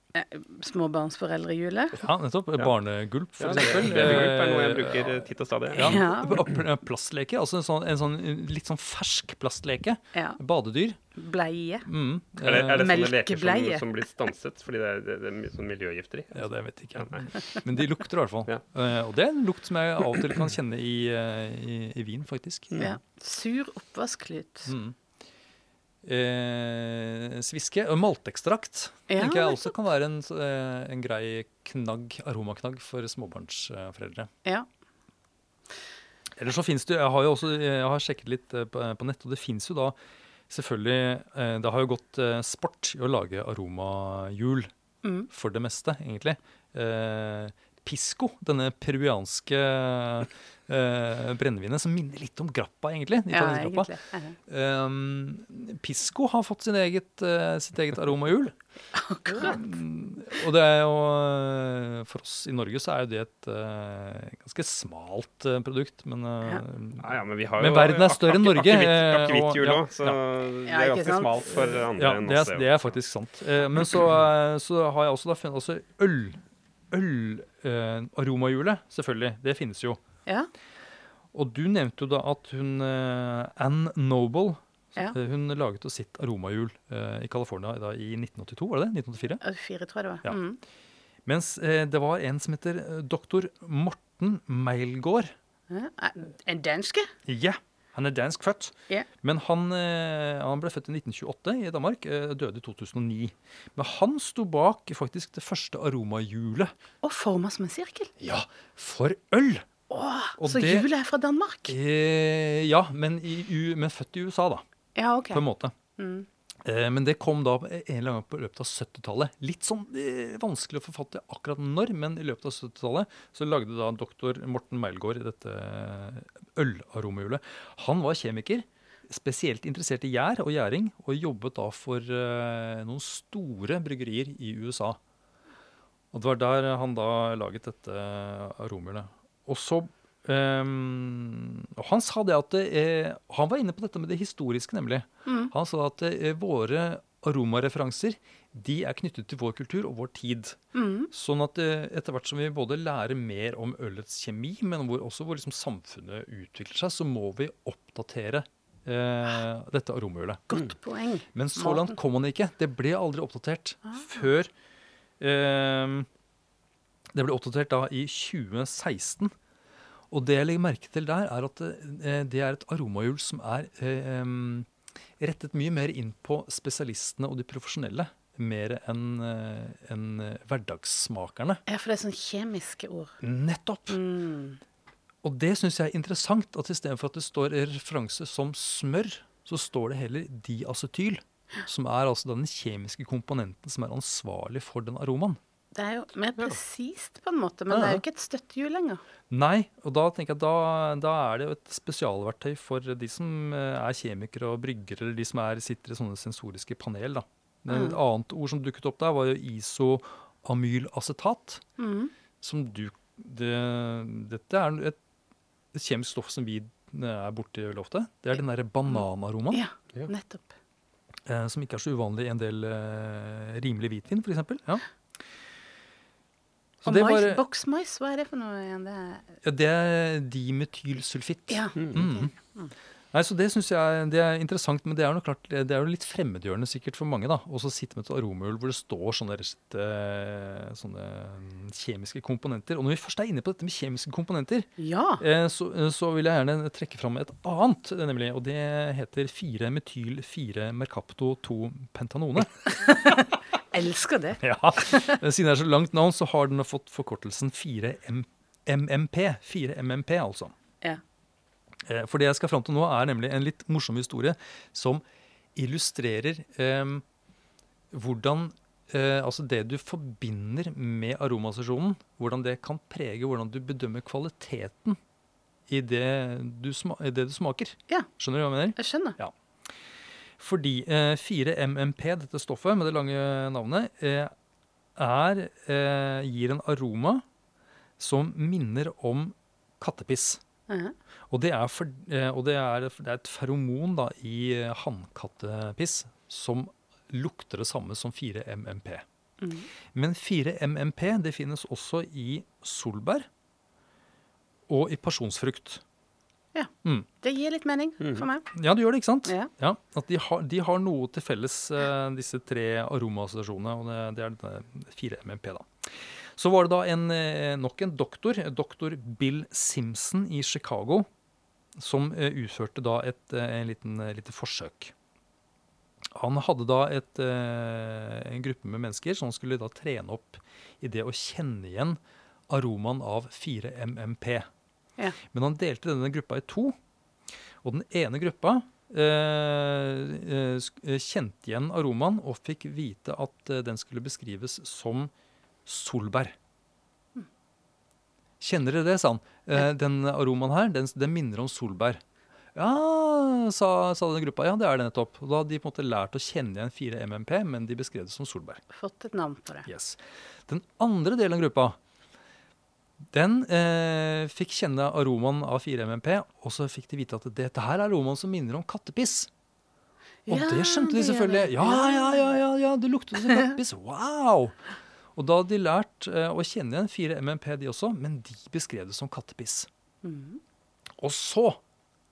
småbarnsforeldrehjulet. ja, nettopp. Barnegulp, for Ja, eksempel. Babygulp er noe jeg Eh, bruker eh, titt og stadig. Ja, Ja. Plastleke. Altså en sånn, en sånn litt sånn fersk plastleke. Ja. Badedyr. Bleie. Mm. Er det, er det sånne leker som, som blir stanset fordi det er, det, det er mye sånn miljøgifter i? Ja, det vet jeg ikke. nei. Men de lukter i hvert fall. Ja. Uh, og det er en lukt som jeg av og til kan kjenne i, uh, i, i vin, faktisk. Ja. Sur oppvasklyt. Mm. Eh, sviske og maltekstrakt Ja, tenker jeg også kan være en, eh, en grei knagg, aromaknagg for småbarnsforeldre. Ja. Eller så finnes det, Jeg har jo også jeg har sjekket litt eh, på, nett, og det fins jo da selvfølgelig eh, Det har jo gått sport i å lage aromahjul Mm. for det meste, egentlig. Pisco, denne peruanske uh, brennevinet som minner litt om grappa, egentlig. ja, egentlig. Ja. Um, Pisco har fått sin eget, uh, sitt eget aromahjul. <laughs> Akkurat. Um, og det er jo eh, For oss i Norge så er jo det et ganske smalt produkt, men eh, Ja, ja, men vi har Men verden er større enn Norge, Akevitthjul òg, så ja. det er ganske sant? smalt for andre Ja, enn det er, det er faktisk sant. Men så, så har jeg også da funnet også øl. Øl-aromahjulet, selvfølgelig. Det finnes jo. Ja. Og du nevnte jo da at hun eh, Ann Noble Ja. eh, hun laget jo sitt aromahjul eh, i California da, i 1982, var det det? 1984? Ja, Fire, tror jeg det var. Ja. Mm. Mens eh, det var en som heter eh, doktor Morten Meilgaard. Ja. En danske? Ja, han er dansk født. yeah. Men han, eh, han ble født i 1928 i Danmark, eh, døde i 2009. Men han sto bak faktisk det første aromahjulet. Og forma som en sirkel. Ja, for øl! Åh, Og så det- hjulet er fra Danmark? Eh, ja, men, i, men født i USA, da, Ja, OK. på en måte. Mm. Eh, men det kom da en eller annen på løpet av 70-tallet. Litt sånn eh, vanskelig å forfatte akkurat når, men i løpet av 70-tallet så lagde da doktor Morten Meilgaard dette ølaromehjulet. Han var kjemiker, spesielt interessert i gjær og gjæring, og jobbet da for eh, noen store bryggerier i USA. Og det var der han da laget dette aromehjulet. Og så ehm, og han sa det at eh, Han var inne på dette med det historiske, nemlig. Mm. Han sa at eh, våre aromareferanser de er knyttet til vår kultur og vår tid. Mm. Sånn at eh, etter hvert som vi både lærer mer om ølets kjemi, men hvor også hvor liksom samfunnet utvikler seg, så må vi oppdatere eh, dette aromahjulet. Godt poeng. Men så langt kom han ikke. Det ble aldri oppdatert før eh, Det ble oppdatert da i 2016. Og det jeg legger merke til der, er at eh, det er et aromahjul som er eh, rettet mye mer inn på spesialistene og de profesjonelle. Mer enn en eh, hverdagssmakerne. Ja, for det er sånn kjemiske ord. Nettopp! Mm. Og det syns jeg er interessant, at istedenfor at det står referanse som smør, så står det heller diacetyl. Som er altså den kjemiske komponenten som er ansvarlig for den aromaen. Det er jo mer presist på en måte, men det er jo ikke et støttehjul lenger. Nei, og da tenker jeg at da, da er det jo et spesialverktøy for de som eh, er kjemikere og bryggere, eller de som er, sitter i sånne sensoriske panel. da. Men Et Mm. annet ord som dukket opp der, var jo isoamylacetat. Mm. Som du det, Dette er et, et kjemisk stoff som vi eh, er borti veldig ofte. Det er den derre bananaromaen, Ja, Ja. nettopp. eh, som ikke er så uvanlig i en del eh, rimelig hvitvin, f.eks. Ja. Og mais, var, boksmais, hva er det for noe igjen? Det er, ja, det er dimetylsulfitt. ja. Mm. Nei, så Det synes jeg det er interessant, men det er klart, det er jo litt fremmedgjørende sikkert for mange. da, Og så sitte med et aromøl hvor det står sånne, eh, sånne mm, kjemiske komponenter. Og når vi først er inne på dette med kjemiske komponenter, ja. eh, så, så vil jeg gjerne trekke fram et annet, eh, nemlig. Og det heter 4-metyl-4-mercapto-2-pentanone. <laughs> Elsker det. <laughs> ja, Siden det er så langt navn, så har den fått forkortelsen 4-MMP. 4-MMP, altså. Ja. Eh, For det jeg skal fram til nå, er nemlig en litt morsom historie som illustrerer eh, hvordan eh, Altså det du forbinder med aromasesjonen, hvordan det kan prege hvordan du bedømmer kvaliteten i det du, sma i det du smaker. Ja. Skjønner du hva jeg mener? Jeg skjønner. Fordi eh, 4-MMP, dette stoffet med det lange navnet, eh, er, eh, gir en aroma som minner om kattepiss. Ja. Og det er, for, eh, og det er, det er et feromon da, i eh, hannkattepiss som lukter det samme som 4-MMP. Mm. Men 4-MMP det finnes også i solbær og i pasjonsfrukt. Ja. Mm. Det gir litt mening for meg. Ja, det gjør det, ikke sant? Ja. at de har, de har noe til felles, eh, disse tre aromaassosiasjonene. Og det, det er denne 4-MMP, da. Så var det da en, eh, nok en doktor, doktor Bill Simpson i Chicago, som eh, utførte da et eh, en liten, eh, lite forsøk. Han hadde da et, eh, en gruppe med mennesker som skulle da trene opp i det å kjenne igjen aromaen av 4-MMP. Ja. Men han delte denne gruppa i to. Og den ene gruppa eh, eh, eh, kjente igjen aromaen og fikk vite at eh, den skulle beskrives som solbær. Kjenner dere det, sa han. Eh, den aromaen her, den, den minner om solbær. Ja, sa, sa den gruppa. Ja, det er det nettopp. Og da hadde de på en måte lært å kjenne igjen 4-MMP, men de beskrev det som solbær. Fått et navn på det. Yes. Den andre delen av gruppa, den eh, fikk kjenne aromaen av 4-MMP, og så fikk de vite at dette her er aromaen som minner om kattepiss. Og Ja, det skjønte de selvfølgelig. Ja, ja, ja, ja, ja, det lukter som <laughs> kattepiss. Wow! Og da hadde de lært eh, å kjenne igjen 4-MMP, de også, men de beskrev det som kattepiss. Mm. Og så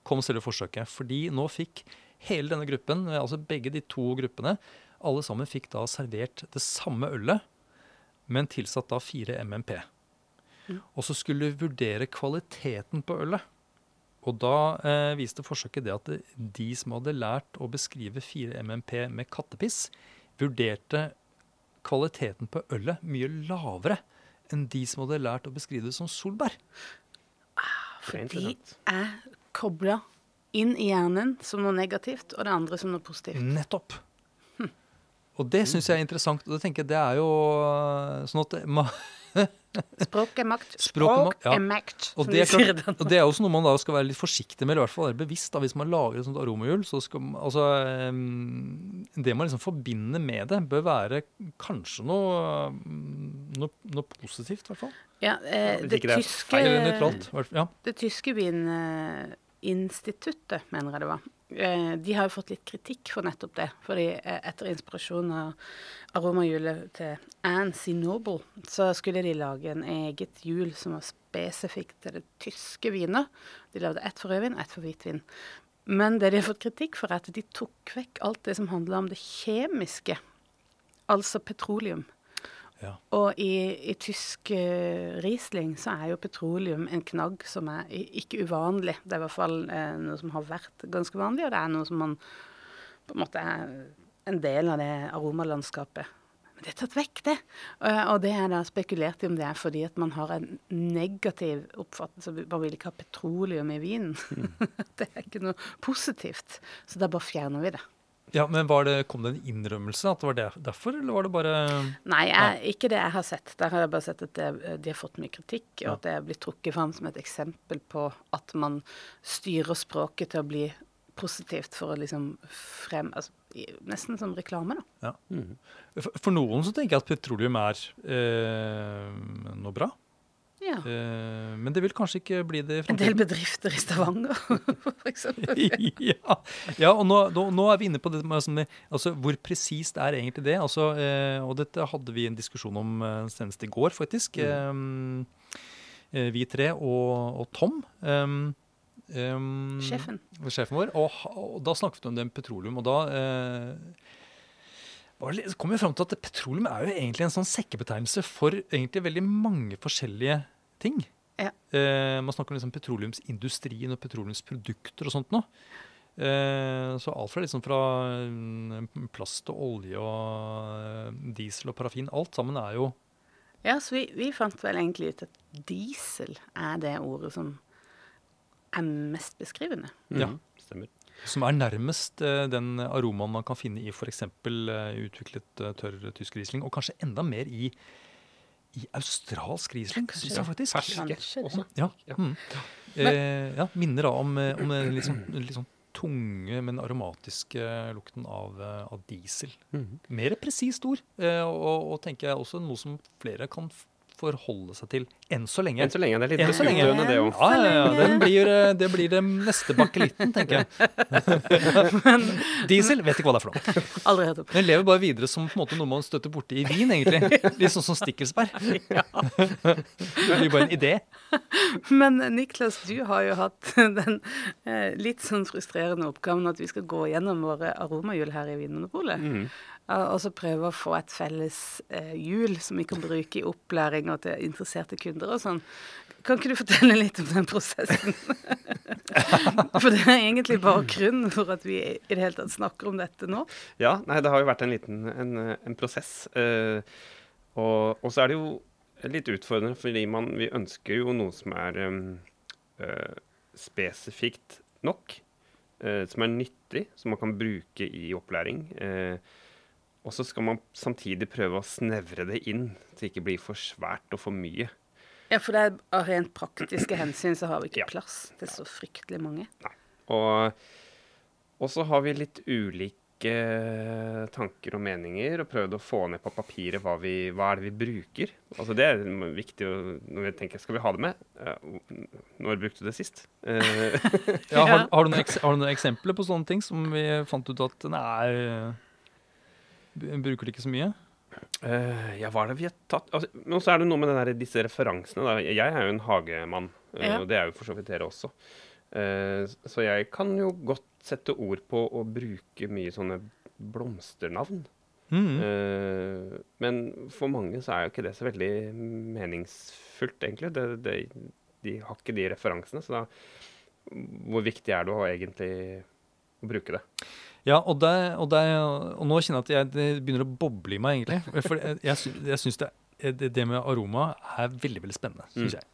kom selve forsøket, fordi nå fikk hele denne gruppen, altså begge de to gruppene, alle sammen fikk da servert det samme ølet, men tilsatt da 4 MMP. Og så skulle du vurdere kvaliteten på ølet. Og da eh, viste forsøket det at de som hadde lært å beskrive 4 MMP med kattepiss, vurderte kvaliteten på ølet mye lavere enn de som hadde lært å beskrive det som solbær. Er For de er kobla inn i hjernen som noe negativt, og det andre som noe positivt. Nettopp. Og det syns jeg er interessant. Og det tenker jeg det er jo øh, sånn at det, ma, <laughs> Språk er makt. Språk er makt, ja. er makt, og, det er klart, og det er også noe man da skal være litt forsiktig med, eller i hvert fall være bevisst. da, Hvis man lager et sånt aromahjul, så skal man, altså, Det man liksom forbinder med det, bør være kanskje noe, noe, noe positivt, i hvert fall. Ja, eh, det, det tyske, Feil eller nøytralt. Ja. det tyske vininstituttet, mener jeg det var, eh, de har jo fått litt kritikk for nettopp det. Fordi eh, etter inspirasjon av aromahjulet til Anne C. Noble, så skulle de lage en eget hjul som var spesifikt til det tyske viner. De lagde ett for rødvin, ett for hvitvin. Men det de har fått kritikk for, er at de tok vekk alt det som handla om det kjemiske. Altså petroleum. Ja. Og i, i tysk uh, Riesling så er jo petroleum en knagg som er ikke uvanlig. Det er i hvert fall uh, noe som har vært ganske vanlig, og det er noe som man på en måte er en del av det aromalandskapet. Men det er tatt vekk, det. Eh, og det er da spekulert i om det er fordi at man har en negativ oppfattelse. Man vil ikke ha petroleum i vinen. <laughs> det er ikke noe positivt. Så da bare fjerner vi det. Ja, Men var det, kom det en innrømmelse at det var der, derfor, eller var det bare Nei, jeg, ikke det jeg har sett. Der har jeg bare sett at det, de har fått mye kritikk, og Ja. at det er blitt trukket fram som et eksempel på at man styrer språket til å bli positivt for å liksom frem altså, Nesten som reklame, da. Mhm. For, for noen så tenker jeg at petroleum er eh, noe bra. Ja. Uh, men det vil kanskje ikke bli det i En del bedrifter i Stavanger, <laughs> eksempel. <laughs> ja, ja, og nå, nå, nå er vi inne på det med sånn, altså, hvor presist er egentlig det. Altså, uh, og dette hadde vi en diskusjon om uh, senest i går, faktisk. Mm. Eh, vi tre og, og Tom. Um, um, Sjefen. Sjefen vår. Og, og da snakket vi om det med petroleum, og da eh, var det litt- kom vi fram til at petroleum er jo egentlig en sånn sekkebetegnelse for egentlig veldig mange forskjellige ting. Ja. Eh, man snakker om liksom petroleumsindustrien og petroleumsprodukter og sånt nå. Eh, så alt fra, liksom fra mm, plast og olje og eh, diesel og parafin, alt sammen er jo Ja, så vi, vi fant vel egentlig ut at diesel er det ordet som er mest beskrivende. Ja. Mhm. Stemmer. som er nærmest eh, den aromaen man kan finne i f.eks. Uh, utviklet uh, tørr tysk riesling, og kanskje enda mer i, i australsk riesling, syns jeg faktisk. Ferske Kanskje. Ja, Ja. mm. eh, ja minner da om, eh, om den litt sånn, litt sånn tunge, men aromatiske lukten av, eh, av diesel. Mhm. Mer presist ord, eh, og, og tenker jeg også noe som flere kan f- forholde seg til enn så lenge. Enn så lenge. Det er litt Enn så lenge. utdøende, det òg. Ja, ja, ja. Den blir, eh, det blir den neste bakelitten, tenker jeg. <laughs> Diesel vet ikke hva det er for noe. Aldri hørt om. Den lever bare videre som på en måte noe man støtter borti i vin, egentlig. Litt sånn som stikkelsbær. <laughs> Det blir bare en idé. Men Niklas, du har jo hatt den eh, litt sånn frustrerende oppgaven at vi skal gå gjennom våre aromahjul her i Vinmonopolet. Mhm. Eh, Og så prøve å få et felles eh, hjul som vi kan bruke i opplæring og til interesserte kunder og sånn. Kan ikke du fortelle litt om den prosessen? <laughs> For det er egentlig bakgrunnen for at vi i det hele tatt snakker om dette nå. Ja, nei, det har jo vært en liten en, eh, en prosess. Eh, og, og så er det jo litt utfordrende, fordi man, vi ønsker jo noe som er em, eh, spesifikt nok. eh, som er nyttig, som man kan bruke i opplæring. Eh, og så skal man samtidig prøve å snevre det inn, så det ikke blir for svært og for mye. Ja, for det er av rent praktiske hensyn så har vi ikke Ja. plass til så fryktelig mange. Og, og så har vi litt ulike tanker og meninger, og prøvd å få ned på papiret hva, vi, hva er det vi bruker. Altså Det er viktig å, når vi tenker skal vi ha det med. Eh, Når brukte du det sist? Eh, <laughs> Ja, har, har, du noen har du noen eksempler på sånne ting som vi fant ut at nei Bruker det ikke så mye? Uh, ja, hva er det vi har tatt altså, Men så er det noe med den der, disse referansene. Da. Jeg er jo en hagemann, eh, Ja. og det er jo for så vidt dere også. Uh, så jeg kan jo godt sette ord på å bruke mye sånne blomsternavn. Mm. Uh, men for mange så er jo ikke det så veldig meningsfullt, egentlig. Det, det, de har ikke de referansene. Så da Hvor viktig er det å egentlig å bruke det? Ja, og, det, og, det, og nå kjenner jeg at jeg, det begynner å boble i meg, egentlig. For jeg, jeg, jeg syns det, det, det med aroma er veldig veldig spennende. Mm. jeg.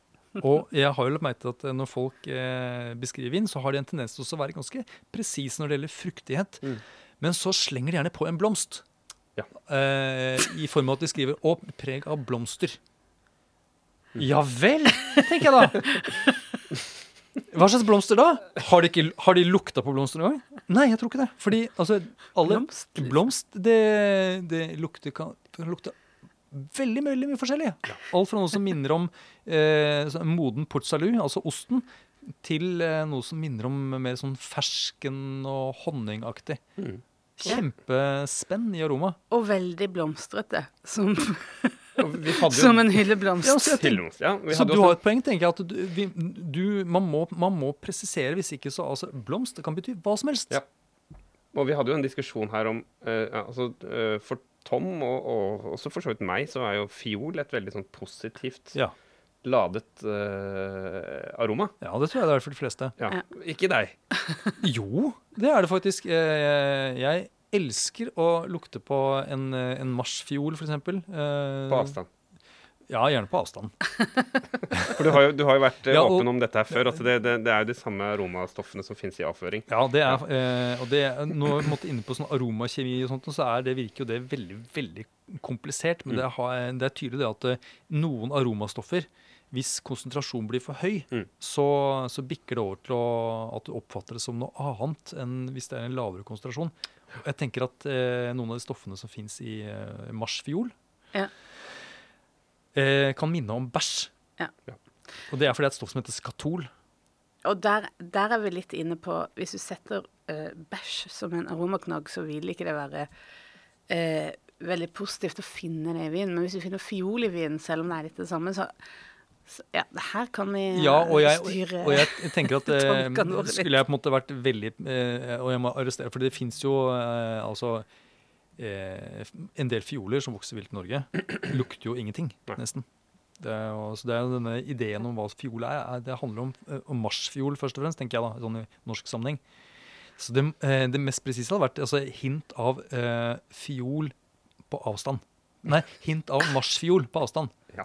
Og jeg har jo lagt merke til at når folk eh, beskriver vin, så har de en tendens til å være ganske presise når det gjelder fruktighet. Mm. Men så slenger de gjerne på en blomst. Ja. Eh, I form av at de skriver 'å, preg av blomster'. Ja vel, tenker jeg da. <laughs> Hva slags blomster da? Har de, ikke, har de lukta på blomster noen gang? Nei, jeg tror ikke det. Fordi altså, alle Blomst, liksom. blomst, det, det lukter, kan, kan lukte veldig veldig mye forskjellig. Alt fra noe som minner om eh, moden port salut, altså osten, til eh, noe som minner om mer sånn fersken og honningaktig. Mm. Kjempespenn i aroma. Og veldig blomstrete, som, <laughs> jo som en hylleblomst. Ja, så jeg tenker- ja, vi Så hadde du også... har et poeng, tenker jeg. at du, vi, du, man, må, man må presisere, hvis ikke så altså, Blomst det kan bety hva som helst. Ja. Og vi hadde jo en diskusjon her om eh, altså, eh, For Tom, og, og også for så vidt meg, så er jo fiol et veldig sånn positivt Ja. ladet uh, aroma. ja, det tror jeg det er for de fleste. Ja. Ja. Ikke deg. Jo, det er det faktisk. Eh, Jeg elsker å lukte på en, eh, en marsfiol, f.eks. På avstand. Ja, gjerne på avstand. <laughs> For du har jo, du har jo vært eh, Ja, og- åpen om dette her før. At det, det, det er jo de samme aromastoffene som finnes i avføring. Ja, det er, eh, og det, nå måtte inne på sånn aromakjemi, og sånt, så er det, virker jo det veldig veldig komplisert. Men Mm. det, har, det er tydelig det at eh, noen aromastoffer, hvis konsentrasjonen blir for høy, Mm. så, så bikker det over til å, at du oppfatter det som noe annet enn hvis det er en lavere konsentrasjon. Jeg tenker at eh, noen av de stoffene som fins i eh, marsfiol, Ja. eh, kan minne om bæsj. Ja. Ja. Og det er fordi det er et stoff som heter skatol. Og der, der er vi litt inne på Hvis du setter eh, bæsj som en aromaknagg, så vil ikke det være eh, veldig positivt å finne det i vin. Men hvis du finner fiol i vin, selv om det er litt det samme, så, så ja, her kan vi eh, Ja, og jeg, styre og jeg tenker at <laughs> eh, tankene våre litt. skulle jeg på en måte vært veldig eh, Og jeg må arrestere, for det fins jo eh, altså eh, en del fioler som vokser vilt i Norge, <clears throat> lukter jo ingenting, nesten. Det er, også, så det er denne ideen om hva fiol er. er- Det handler om, eh, om marsfiol, først og fremst, tenker jeg da, sånn i norsk sammenheng. Så det, eh, det mest presise hadde vært altså, hint av eh, fiol på avstand. Nei, hint av marsfiol på avstand. Ja.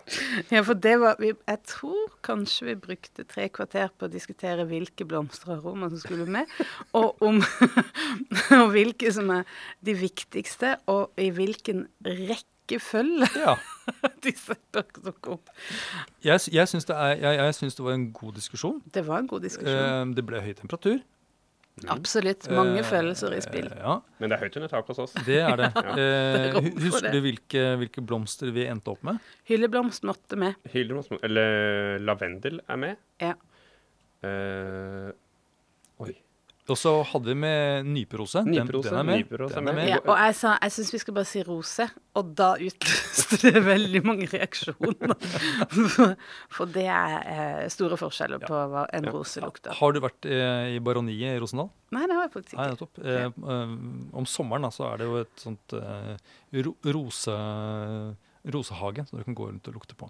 Ja, for det var vi, Jeg tror kanskje vi brukte tre kvarter på å diskutere hvilke blomster og aromaer som skulle med, og om <laughs> Og hvilke som er de viktigste, og i hvilken rekkefølge Ja. disse bør dukke opp. Jeg, jeg syns det, er- det var en god diskusjon. Det var en god diskusjon. Eh, det ble høy temperatur. Absolutt. Mange Eh, følelser i spill. Ja, Men det er høyt under taket hos oss. det er det. <laughs> Ja. Eh, husker det. du hvilke, hvilke blomster vi endte opp med? Hylleblomst måtte med. Hylleblomst, eller lavendel er med. Ja. Uh, oi. Og så hadde vi med nyperose. Nyperose, den er med. nyperose Den er er med. Ja, og jeg sa jeg syns vi skal bare si rose, og da utløste det veldig mange reaksjoner. <laughs> For, det er eh, store forskjeller på hva en rose lukter. Har du vært eh, i Baroniet i Rosendal? Nei, det har jeg faktisk Nei, ikke. nettopp. Eh, om sommeren så er det jo et sånt rose, rosehage så du kan gå rundt og lukte på.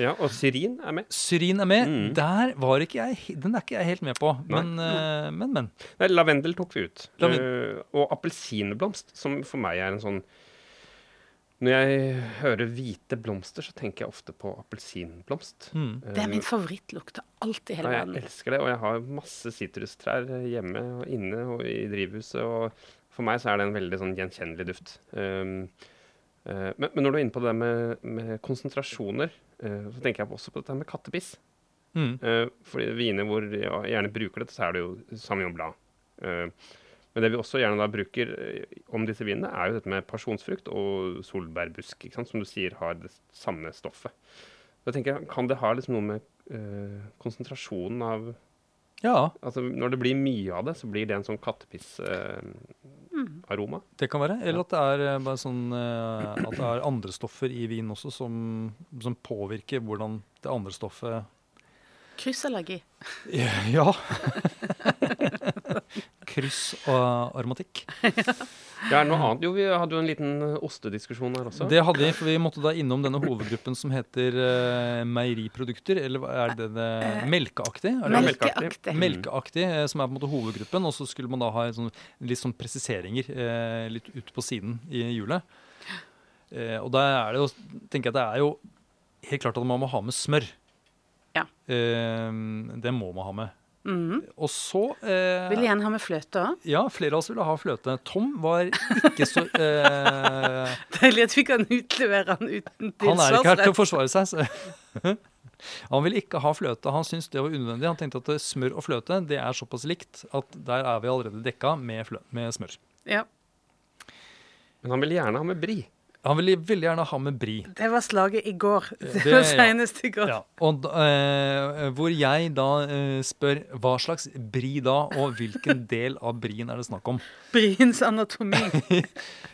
Ja, og syrin er med. Syrin er med. Mm. Der var ikke jeg, den er ikke jeg helt med på. Men, Nei. men, men. Nei, lavendel tok vi ut. Laven- Eh, og appelsinblomst, som for meg er en sånn Når jeg hører hvite blomster, så tenker jeg ofte på appelsinblomst. Mm. Det er min favorittlukt av alt i hele Ja, jeg elsker det, og jeg har masse sitrustrær hjemme og inne og i drivhuset. Og for meg så er det en veldig sånn gjenkjennelig duft. Um, eh, men, men når du er inne på det med, med konsentrasjoner, eh, så tenker jeg også på dette med kattepiss. Mm. Uh, fordi viner hvor jeg gjerne bruker dette, så er det jo Sauvignon Blad. Eh, men det vi også gjerne da bruker eh, om disse vinene, er jo dette med pasjonsfrukt og solbærbusk, ikke sant? som du sier har det samme stoffet. Så jeg tenker, Kan det ha liksom noe med eh, konsentrasjonen av Ja, Altså Når det blir mye av det, så blir det en sånn kattepiss-aroma. det kan være. Eller at det er eh, bare sånn eh, At det er andre stoffer i vin også som, som påvirker hvordan det andre stoffet Kryssallergi. Ja. <laughs> <laughs> Kryss og aromatikk. ja, er det noe annet? Jo, vi hadde jo en liten eh, ostediskusjon her også. Det hadde vi, for vi måtte da innom denne hovedgruppen som heter uh, meieriprodukter. Eller er det det Melkeaktig? Er det? melkeaktig. Melkeaktig. Eh, som er på en måte hovedgruppen. Og så skulle man da ha sånn, litt sånn presiseringer uh, litt ut på siden i hjulet. Uh, og da er det jo, tenker jeg at det er jo helt klart at man må ha med smør. Ja. Eh, det må man ha med. Mhm. Og så eh, Vil gjerne ha med fløte òg. Ja, flere av oss ville ha fløte. Tom var ikke så eh, <laughs> Deilig at vi kan utlevere han uten Han er ikke her til å forsvare seg. Så. <laughs> Han ville ikke ha fløte. Han syntes det var unødvendig. Han tenkte at smør og fløte det er såpass likt at der er vi allerede dekka med, flø med smør. Ja, Men han vil gjerne ha med brie. Han ville veldig gjerne ha med Bri. det var slaget i går. Det Det- var senest i går. Ja. Og, eh, hvor jeg da uh, spør hva slags Bri da, og hvilken <laughs> del av brien er det snakk om. Briens anatomi. <laughs>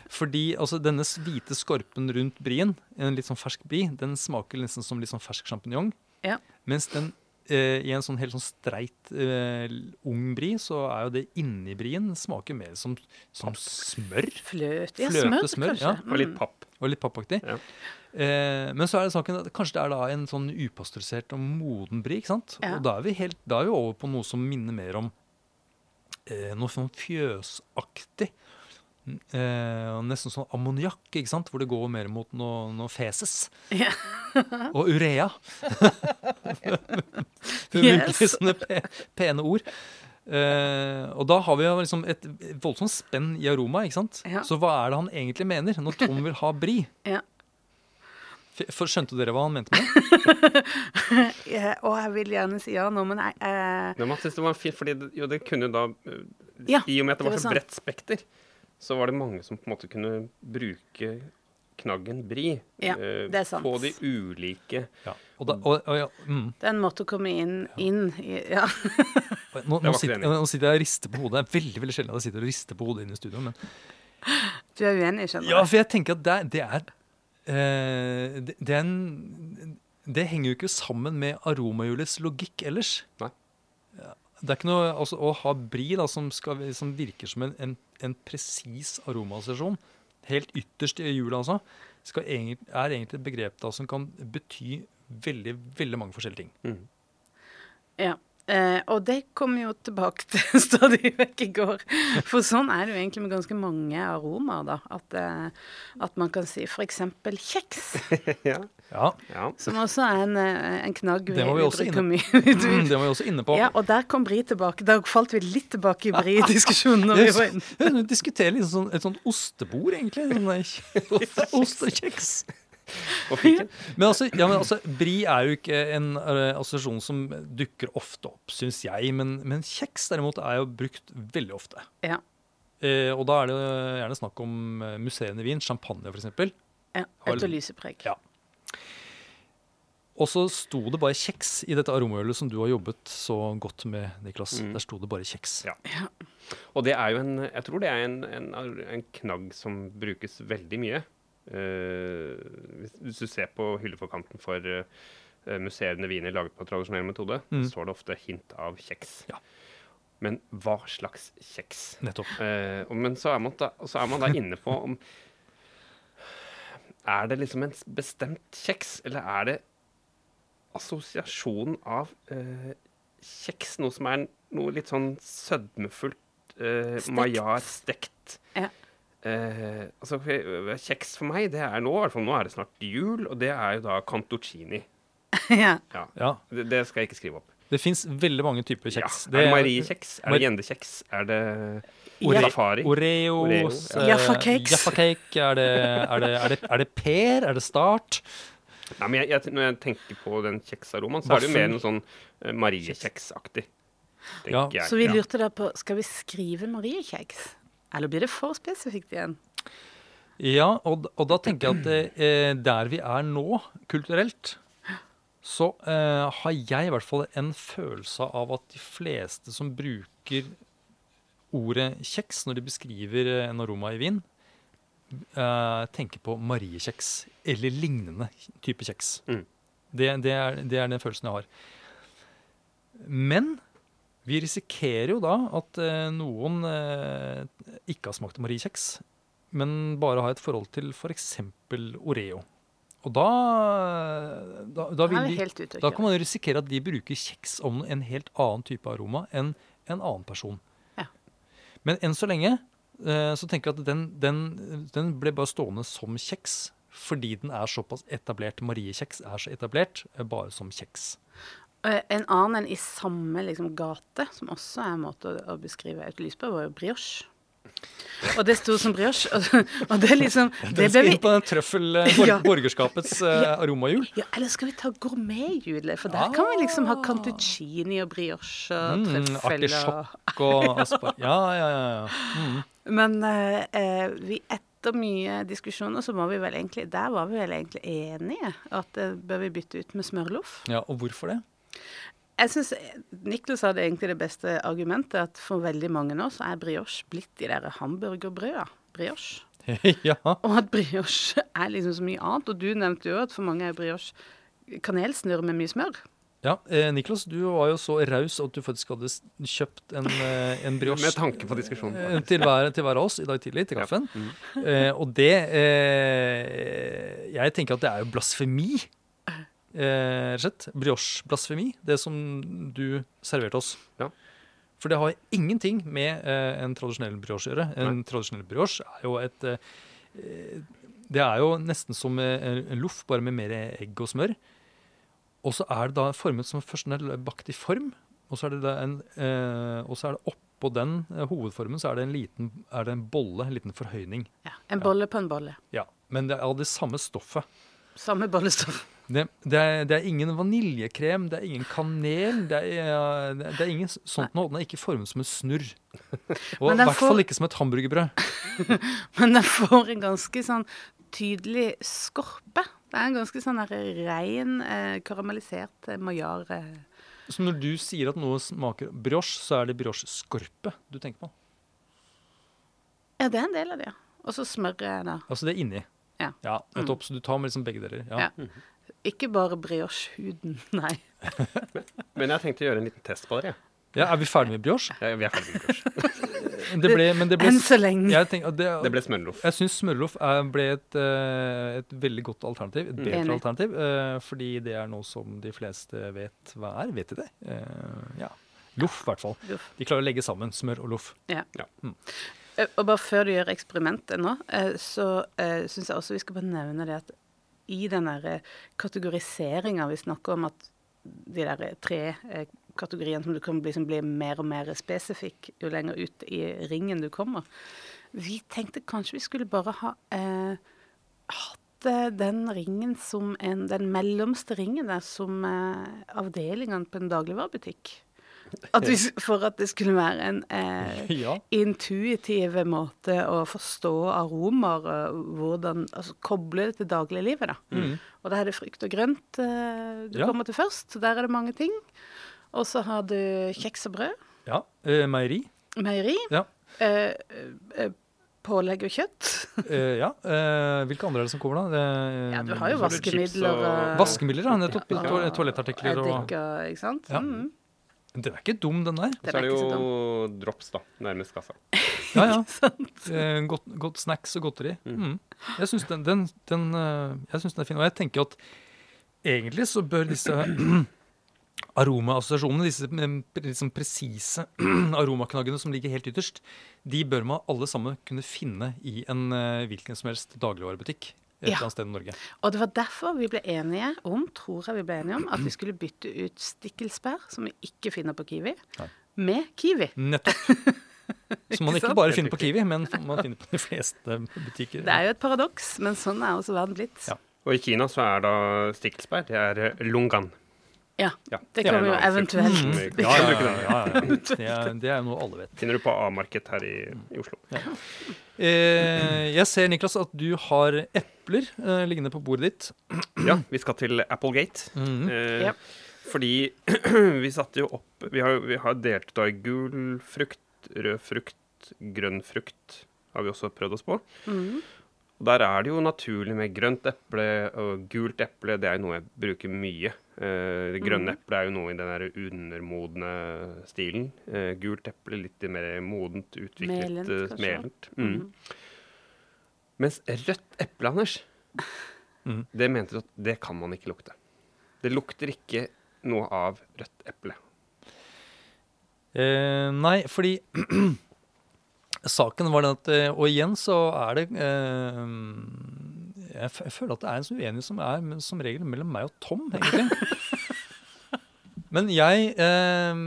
Fordi altså, denne hvite skorpen rundt brien, en litt sånn fersk Bri, den smaker nesten som litt sånn fersk sjampinjong. Ja. Mens den eh, i en sånn helt sånn streit eh, ung bri, så er jo det inni brien smaker mer som, som smør. Fløte. Ja, Fløte, smør, smør, kanskje. ja. Og litt Mm. papp. Og litt pappaktig. Ja. Eh, men så er det saken at kanskje det er da en sånn upasteurisert og moden bri. ikke sant? Ja. Og da er, vi helt, da er vi over på noe som minner mer om eh, noe sånn fjøsaktig. Eh, nesten sånn ammoniakk, ikke sant? hvor det går mer mot noe, noe feses. Yeah. Og urea. <laughs> For å bruke sånne pe pene ord. Eh, og da har vi jo liksom et voldsomt spenn i aroma. ikke sant? Ja. Så hva er det han egentlig mener når Tom vil ha bri? Ja. For Skjønte dere hva han mente med det? <laughs> Ja, og jeg vil gjerne si ja nå, men jeg eh, Nei, man synes det var fint, fordi det, jo, det kunne da øh, Ja, I og med at det det var så bredt spekter, så var det mange som på en måte kunne bruke knaggen bri Ja, øh, det er sant. på de ulike Ja. Og da, og, og, ja, mm. Den en måte å komme inn, inn i Ja. <laughs> nå, nå, sitter, nå sitter jeg og rister på hodet. Det er veldig veldig sjelden at jeg sitter og rister på hodet inne i studio. Men Du er uenig, skjønner du? ja, for jeg tenker at det, er- det er uh, det, det er en Det henger jo ikke sammen med aromahjulets logikk ellers. Nei. Det er ikke noe, altså, Å ha bri da, som, skal, som virker som en, en, en presis aromasesjon, helt ytterst i hjulet altså, egentlig, er egentlig et begrep da, som kan bety veldig veldig mange forskjellige ting. mm. Ja. Eh, og det kommer jo tilbake til <laughs> stadig vekk i går. For sånn er det jo egentlig med ganske mange aromaer, da. At, eh, at man kan si f.eks. kjeks, <laughs> ja, Ja, ja. som også er en, eh, en knagg vi, vi vi bruker mye. <laughs> Vi- Det var vi også inne på. Ja, og der kom Bri tilbake. Da falt vi litt tilbake i Bri-diskusjonen. når vi var inne. Hun diskuterer liksom sånn, et sånt ostebord, egentlig. Sånn ost, ost og kjeks. <laughs> Og fiken. Men altså, ja, men altså, Bri er jo ikke en eh, assosiasjon som dukker ofte opp, syns jeg. Men, men kjeks derimot er jo brukt veldig ofte. Ja. Eh, og da er det gjerne snakk om Museene musserende vin, champagne f.eks. ja. Har Et liksom- lysepreg. Ja. Og så sto det bare kjeks i dette aromaølet som du har jobbet så godt med, Niklas. Mm. Der sto det bare kjeks. Ja. Og det er jo en Jeg tror det er en, en, en knagg som brukes veldig mye. Eh, hvis, hvis du ser på hylleforkanten for uh, musserende viner laget på tradisjonell metode, Mm. så står det ofte hint av kjeks. Ja. Men hva slags kjeks? Nettopp. Eh, men så er, man da, så er man da <laughs> inne på om Er det liksom en bestemt kjeks, eller er det assosiasjonen av eh, kjeks, noe som er noe litt sånn sødmefullt, uh, Stekt. majar, stekt Ja. Eh, altså, eh, kjeks for meg, det er nå, i hvert fall nå er det snart jul, og det er jo da cantuccini. <laughs> ja. Ja, Ja, det, det skal jeg ikke skrive opp. Det fins veldig mange typer Ja. kjeks. Er det Marie-kjeks? Er det gjendekjeks? Er det Ore- safari? Oreos, Oreo, eh, Jaffa-cakes. Jaffa-cake, er, det- er, det- er, er det per? Er det start? Nei, men jeg, jeg, når jeg tenker på den kjeksaromaen, så er det jo mer noe sånn Marie-kjeksaktig. Ja. jeg. Så vi lurte da på Skal vi skrive mariekjeks? Eller blir det for spesifikt igjen? Ja, og, og da tenker jeg at eh, der vi er nå, kulturelt, så eh, har jeg i hvert fall en følelse av at de fleste som bruker ordet kjeks når de beskriver eh, en aroma i vin, eh, tenker på mariekjeks eller lignende type kjeks. Mm. Det, det, er, det er den følelsen jeg har. Men vi risikerer jo da at eh, noen eh, ikke har smakt mariekjeks, men bare har et forhold til f.eks. Oreo. Og da, da, da, de, da kan man jo risikere at de bruker kjeks om en helt annen type aroma enn en annen person. Ja. Men enn så lenge eh, så tenker jeg at den, den, den ble bare stående som kjeks fordi den er såpass etablert. Mariekjeks er så etablert bare som kjeks. En annen enn i samme liksom, gate, som også er en måte å, å beskrive et lys på, var jo brioche. Og det sto som brioche. Og, og det liksom det Den skal inn på den trøffel eh, <laughs> Ja. borgerskapets eh, aromahjul. ja, Eller skal vi ta gourmethjulet? For der kan vi liksom ha cantuccini og brioche og Mm, trøffel. Artisjokk og <laughs> aspar... Ja, ja, ja. ja. Mm. Men eh, vi, etter mye diskusjoner så må vi vel egentlig Der var vi vel egentlig enige. At det bør vi bytte ut med smørloff. ja. Og hvorfor det? Jeg syns Niklas hadde egentlig det beste argumentet. At for veldig mange nå så er brioche blitt de der hamburgerbrøda. Brioche. <laughs> ja. Og at brioche er liksom så mye annet. Og du nevnte jo at for mange er brioche kanelsnurr med mye smør. ja eh, Niklas, du var jo så raus at du faktisk hadde kjøpt en, eh, en brioche Med tanke på diskusjonen. eh, til hver, til hver av oss i dag tidlig til kaffen. Mm. Eh, og det eh, Jeg tenker at det er jo blasfemi. Eh, rett og slett. Brioche-blasfemi, det som du serverte oss. Ja. For det har ingenting med eh, en tradisjonell brioche å gjøre. En tradisjonell brioche er jo et eh, Det er jo nesten som eh, en loff, bare med mer egg og smør. Og så er det da formet som først den er bakt i form, og så er det, da en, eh, og så er det oppå den eh, hovedformen så er det en liten er det en bolle, en liten forhøyning. Ja, En bolle på en bolle. Ja, Men det er av det samme stoffet. Samme bollestoff. Det, det, er, det er ingen vaniljekrem, det er ingen kanel. Det er, det er ingen sånt noe. Den er ikke formet som en snurr. <laughs> Og i hvert fall ikke som et hamburgerbrød. <laughs> Men den får en ganske sånn tydelig skorpe. Det er en ganske sånn rein, eh, karamellisert eh, majar. Eh. Så når du sier at noe smaker brioche, så er det brioche-skorpe du tenker på. Ja, det er en del av det, ja. Og så smøret da. Altså det er inni. Ja. ja nettopp. Så du tar med liksom begge deler. Ja. Ja. Ikke bare brioche-huden, <laughs> nei. Men jeg tenkte å gjøre en liten test på dere. Ja, Er vi ferdig med brioche? Ja, vi er ferdig med brioche. <laughs> Det ble, men det ble, Enn så lenge. jeg, tenker, det, Det ble smørloff. jeg syns smørloff er- ble et, eh, et veldig godt alternativ. Et bedre Enig. alternativ. eh, fordi det er noe som de fleste vet hva er. Vet de det? Eh, ja. Loff, i hvert fall. De klarer å legge sammen smør og loff. Ja. Ja. Mm. Og bare før du gjør eksperimentet nå, så syns jeg også vi skal bare nevne det at i den der kategoriseringa vi snakker om at de der eh, tre eh, kategoriene som du kan bli, blir mer og mer spesifikk jo lenger ut i ringen du kommer Vi tenkte kanskje vi skulle bare ha eh, hatt eh, den ringen som en Den mellomste ringen der som eh, avdelingene på en dagligvarebutikk. At vi, for at det skulle være en eh, Ja. intuitiv måte å forstå aromaer, eh, hvordan Altså koble det til dagliglivet, da. Mm. Og da er det frukt og grønt eh, du Ja. kommer til først. Der er det mange ting. Og så har du kjeks og brød. ja. Eh, meieri. Meieri. Ja. Eh, eh, pålegg og kjøtt. <laughs> Eh, ja. Eh, hvilke andre er det som kommer, da? Det, Ja, du har jo er vaskemidler og Vaskemidler, ja. Nettopp. Ja. og... toalettartikler og Eddik og Ikke sant? Ja. Mm. Den er ikke dum, den der. Den Så er det så jo drops, da, nærmest kassa. <laughs> Ja, ja. Eh, godt, godt snacks og godteri. Mm. Jeg syns den, den, den, eh, jeg synes den er fin. Og jeg tenker at egentlig så bør disse <clears throat> aromaassosiasjonene, disse liksom presise <clears throat> aromaknaggene som ligger helt ytterst, de bør man alle sammen kunne finne i en eh, hvilken som helst dagligvarebutikk et Ja. eller annet sted i Norge. Og det var derfor vi ble enige om, tror jeg vi ble enige om, at vi skulle bytte ut stikkelsbær, som vi ikke finner på Kiwi, Nei. med Kiwi. Nettopp. <laughs> Som man Ikke bare finner på Kiwi, men man finner på de fleste butikker. Det er jo et paradoks, men sånn er også verden blitt. Ja. Og i Kina så er da stikkelsbær det er eh, lungan. Ja, Ja, det kan vi jo eventuelt. Mm. Ja, ja, ja, ja, ja. <laughs> Det, er, det er noe alle vet. Finner du på A-marked her i, i Oslo. Eh, jeg ser, Niklas, at du har epler eh, liggende på bordet ditt. Ja, vi skal til Applegate. Mhm. Eh, Ja. Fordi <clears throat> vi satte jo opp Vi har, vi har delt ut i gul frukt, rød frukt, grønn frukt har vi også prøvd oss på. Mm. Og Der er det jo naturlig med grønt eple og gult eple. Det er jo noe jeg bruker mye. Eh, det grønne Mhm. eplet er jo noe i den der undermodne stilen. Eh, gult eple litt mer modent, utviklet, Melent, eh, melent. Mm. Mens rødt eple, Anders, mm. det mente du at det kan man ikke lukte. Det lukter ikke noe av rødt eple. Eh, nei, fordi <clears throat> saken var den at eh, Og igjen så er det eh, jeg, jeg føler at det er en sånn uenighet som er men som regel mellom meg og Tom, egentlig. <laughs> Men jeg eh,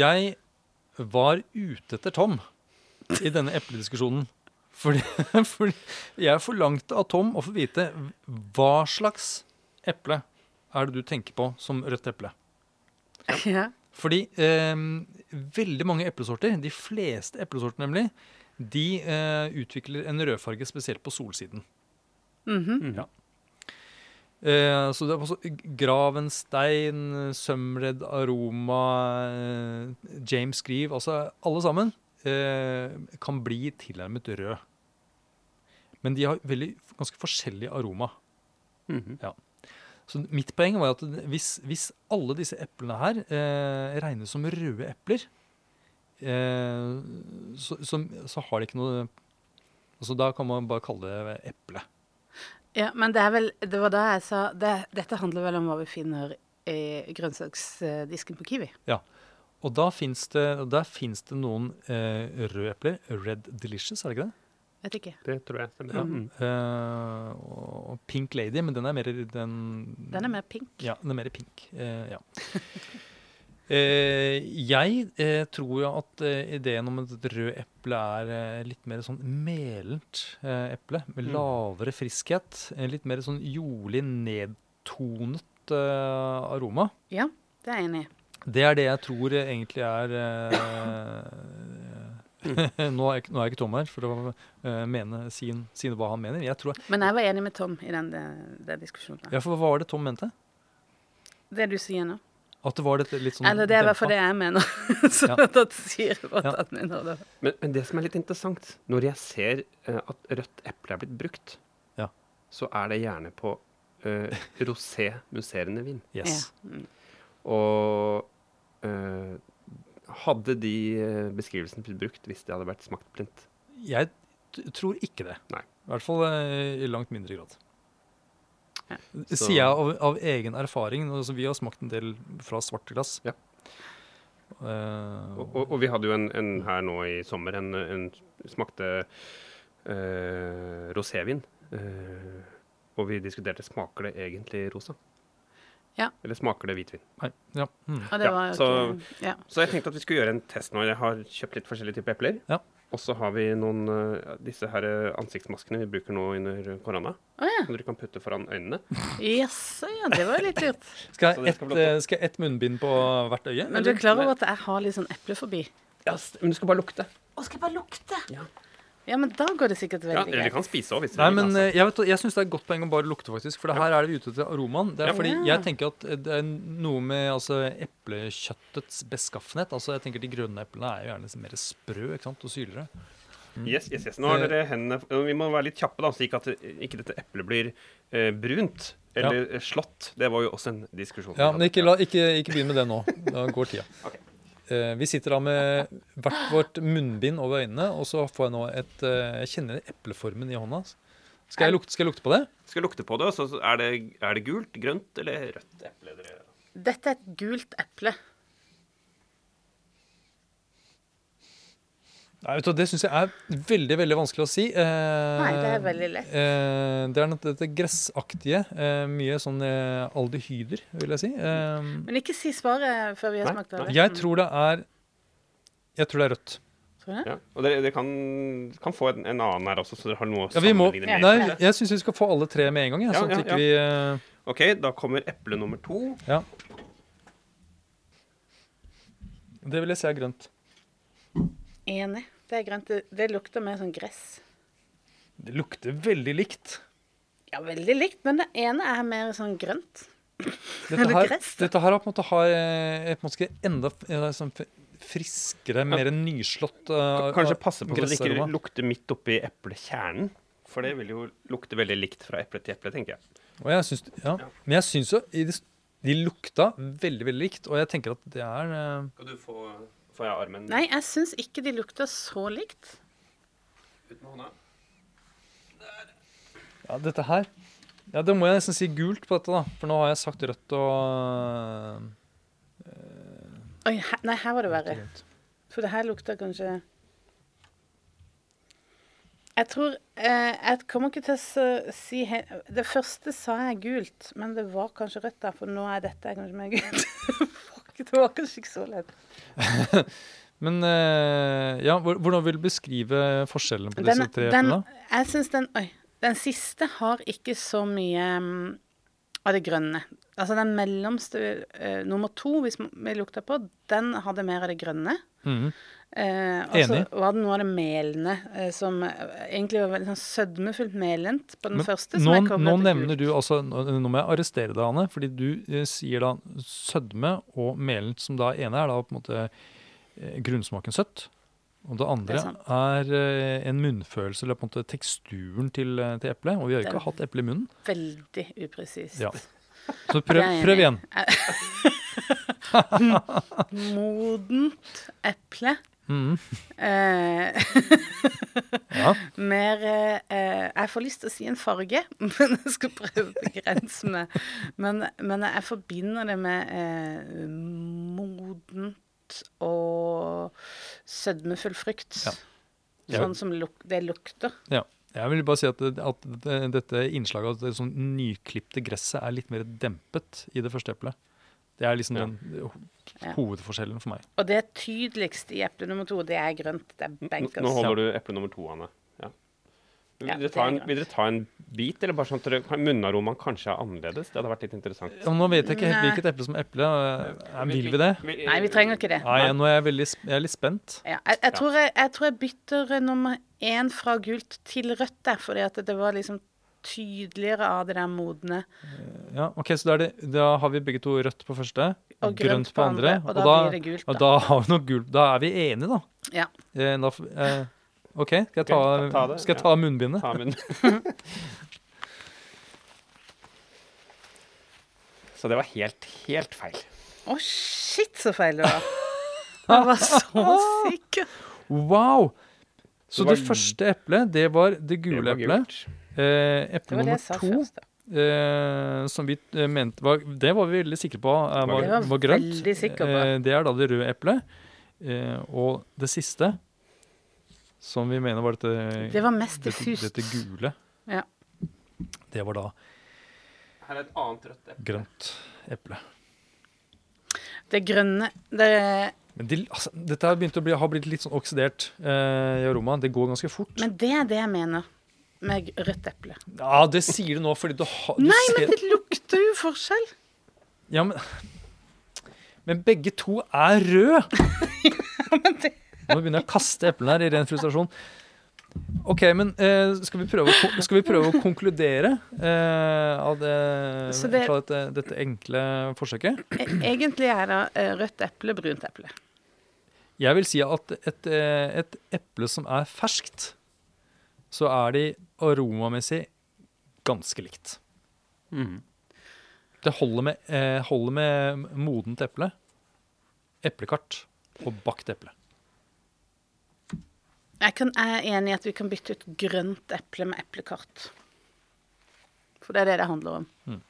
Jeg var ute etter Tom i denne eplediskusjonen. Fordi, <laughs> fordi jeg forlangte av Tom å få vite hva slags eple er det du tenker på som rødt eple. <laughs> Ja. Fordi eh, veldig mange eplesorter, de fleste eplesorter nemlig, de eh, utvikler en rødfarge spesielt på solsiden. Mhm. Ja. Eh, så det er også Gravenstein, Sømred, Aroma, eh, James Grieve, altså alle sammen eh, kan bli tilnærmet rød. Men de har veldig, ganske forskjellig aroma. Mhm. Så mitt poeng var at hvis, hvis alle disse eplene her eh, regnes som røde epler, eh, så, så, så har de ikke noe altså Da kan man bare kalle det eple. Ja, men det er vel Det var da jeg sa det, Dette handler vel om hva vi finner i grønnsaksdisken på Kiwi. Ja. Og da fins det, der finnes det noen eh, røde epler. Red Delicious, er det ikke det? Vet ikke. Det tror jeg stemmer. Ja. Mm. Uh, og Pink Lady, men den er mer den, Den er mer pink. Ja, den er mer pink. Uh, ja. uh, <laughs> jeg tror jo at ideen om et rød eple er litt mer sånn melent eple, med Mm. lavere friskhet. En litt mer sånn jordlig, nedtonet aroma. Ja, det er jeg enig i. Det er det jeg tror egentlig er <laughs> nå, er jeg, ikke- nå er jeg ikke Tom her for å eh, mene, sin, si hva han mener. Jeg tror, Men jeg var enig med Tom i den, den, den diskusjonen. ja, for Hva var det Tom mente? Det du sier nå. At det var litt sånn Eller det er i hvert fall det jeg mener. Så <laughs> Ja. at sier at Ja. han mener det. Men, men det som er litt interessant, når jeg ser uh, at rødt eple er blitt brukt, Ja. så er det gjerne på uh, rosé musserende vin. Yes. Ja. Mm. Og eh, hadde de eh, beskrivelsene blitt brukt hvis det hadde vært smakt plint? Jeg tror ikke det. Nei. I hvert fall eh, i langt mindre grad. Ja. Sier jeg av, av egen erfaring. Altså, vi har smakt en del fra svart glass. Ja. Uh, Og, og, og vi hadde jo en, en her nå i sommer, en, en smakte uh, rosévin. Uh, og vi diskuterte smaker det egentlig rosa. Ja. Eller smaker det hvitvin. nei, ja. mm. Ah, det var så- okay. Ja. Så jeg tenkte at vi skulle gjøre en test nå. Jeg har kjøpt litt forskjellige typer epler. Ja. Og så har vi noen eh, disse her eh, ansiktsmaskene vi bruker nå under korona. Å ja. Som dere kan putte foran øynene. Yes, ja. Det var litt lurt. <laughs> Skal jeg det ett et, eh, skal jeg ett munnbind på hvert øye? Men du er klar over at jeg har litt sånn eplefobi? Ja, men du skal bare lukte. Å, skal jeg bare lukte? Ja. Ja, men da går det sikkert Ja, veldig eller du greit. kan spise òg, hvis Nei, men altså. eh, jeg, vet, jeg syns det er et godt poeng å bare lukte, faktisk. For det her er det vi ute etter aromaen. Det er Ja. fordi jeg tenker at det er noe med altså, eplekjøttets beskaffenhet. Altså, jeg tenker De grønne eplene er jo gjerne mer sprø ikke sant, og sylere. Yes, yes, yes. Nå har dere hendene Vi må være litt kjappe, da, slik at ikke dette eplet blir eh, brunt. Eller ja. slått. Det var jo også en diskusjon. Ja, men ikke, la, ikke, ikke begynn med det nå. Da går tida. <laughs> Ok. Eh, vi sitter da med hvert vårt munnbind over øynene, og så får jeg nå et eh, Jeg kjenner epleformen i hånda. Skal jeg lukte, skal jeg lukte på det? Skal jeg lukte på det, og så er det, er det gult, grønt eller rødt eple? Dere? Dette er et gult eple. Nei, vet du, Det syns jeg er veldig veldig vanskelig å si. Eh, Nei, det er veldig lett. Eh, det er noe dette gressaktige. Eh, mye sånn eh, aldehyder, vil jeg si. Eh, Men ikke si svaret før vi har smakt det. jeg tror det er Jeg tror det er rødt. Ja. Og dere, dere kan, kan få en, en annen her også, så dere har noe å Ja, sammenligne Ja, nei, jeg syns vi skal få alle tre med en gang. Ja, Ja, sånn at ja, ikke vi Uh... OK, da kommer eple nummer to. Ja. Det vil jeg si er grønt. Enig. Det er grønt. Det, lukter mer sånn gress. Det lukter veldig likt. Ja, veldig likt, men det ene er mer sånn grønt. Dette her, gress, dette her har på en måte har på en måte enda eh, sånn friskere, mer nyslått uh, Kanskje passe på at det ikke lukter midt oppi eplekjernen. For det vil jo lukte veldig likt fra eple til eple, tenker jeg. Og jeg syns, ja. Men jeg syns jo de lukta veldig veldig likt, og jeg tenker at det er uh, Skal du få Får jeg armen Nei, jeg syns ikke de lukter så likt. ut med hånda? Ja, dette her Ja, det må jeg nesten si gult på dette, da. For nå har jeg sagt rødt og Oi, her, nei, her var det verre. For det her lukter kanskje Jeg tror eh, Jeg kommer ikke til å si he Det første sa jeg gult, men det var kanskje rødt, da, for nå er dette kanskje mer gult. <laughs> Det var kanskje ikke så lett. <laughs> Men eh, ja, hvordan vil du beskrive forskjellen på Den, disse tre den, jeg syns den Oi. Den siste har ikke så mye mm, av det grønne. Altså den mellomste, eh, nummer to, hvis vi lukter på, den hadde mer av det grønne. Mhm. Eh, og så var det noe av det melende eh, som eh, egentlig var veldig sånn sødmefullt melent på den Men første. som nå, nå nevner ut. du altså, Nå nå må jeg arrestere deg, Anne. Fordi du eh, sier da sødme og melent, som da ene er da på en måte eh, grunnsmaken søtt. Og det andre Det er er, eh, en munnfølelse, eller på en måte teksturen til, til eplet. Og vi har jo ikke hatt eple i munnen. Veldig upresist. Ja. Så prøv, prøv igjen. <laughs> Modent eple. Mhm. Eh, <laughs> Ja. mer eh, Jeg får lyst til å si en farge, <laughs> men jeg skal prøve å begrense meg. Men, men jeg forbinder det med eh, modent og sødmefull frukt. Ja. Ja. Sånn som luk det lukter. Ja. Jeg vil bare si at, at dette innslaget av det sånn nyklipte gresset er litt mer dempet i det første eplet. Det er liksom Ja. den hovedforskjellen for meg. Og det tydeligst i eple nummer to, det er grønt. Det er bankers. nå holder du eple nummer to, Anne. Ja. Vil, Ja, dere ta en, vil dere ta en bit, eller bare sånn at dere, munnaromaen kanskje er annerledes? Det hadde vært litt interessant. Ja, nå vet jeg ikke helt hvilket eple som eple. Vil vi det? Nei, vi trenger ikke det. Nei, nå er jeg, veldig, jeg er litt spent. Ja, jeg, jeg, tror jeg, jeg tror jeg bytter nummer én fra gult til rødt der, fordi at det var liksom tydeligere av det der modne. Ja, ok, Så da, er det, da har vi begge to rødt på første, Og grønt på andre, og da blir det gult, og da. da har vi noe gult. Da er vi enige, da. Ja. Eh, da eh, OK, skal jeg ta, Ok, ta det, skal jeg ja. munnbindet? Ta munn. <laughs> Så det var helt, helt feil. Å, shit, så feil det var. Jeg var så sikker. Wow! Så Det var- det første eplet, det var det gule eplet. Eh, Det eple nummer to, eh, som vi eh, mente var Det var vi veldig sikre på eh, var, var var grønt. på. Eh, det er da det røde eplet. Eh, og det siste, som vi mener var dette, Det var mest diffust. dette gule, Ja. det var da Her er et annet rødt eple. grønt eple. Det grønne Det Men de, altså, dette har begynt å bli, har blitt litt sånn oksidert eh, i aroma. Det går ganske fort. Men det er det jeg mener med rødt eple. Ja, det sier du nå fordi du har Nei, ser, men det lukter jo forskjell. Ja, men Men begge to er røde! <laughs> Nå begynner jeg å kaste eplene her i ren frustrasjon. OK, men eh, skal, vi prøve skal vi prøve å konkludere eh, av det, det- fra dette, dette enkle forsøket? E- Egentlig er det eh, rødt eple, brunt eple. Jeg vil si at et, eh, et eple som er ferskt, så er de aromamessig ganske likt. Mm. Det holder med, eh, holder med modent eple, eplekart og bakt eple. Jeg, kan, jeg er enig i at vi kan bytte ut grønt eple med eplekart. For det er det det handler om. Mm.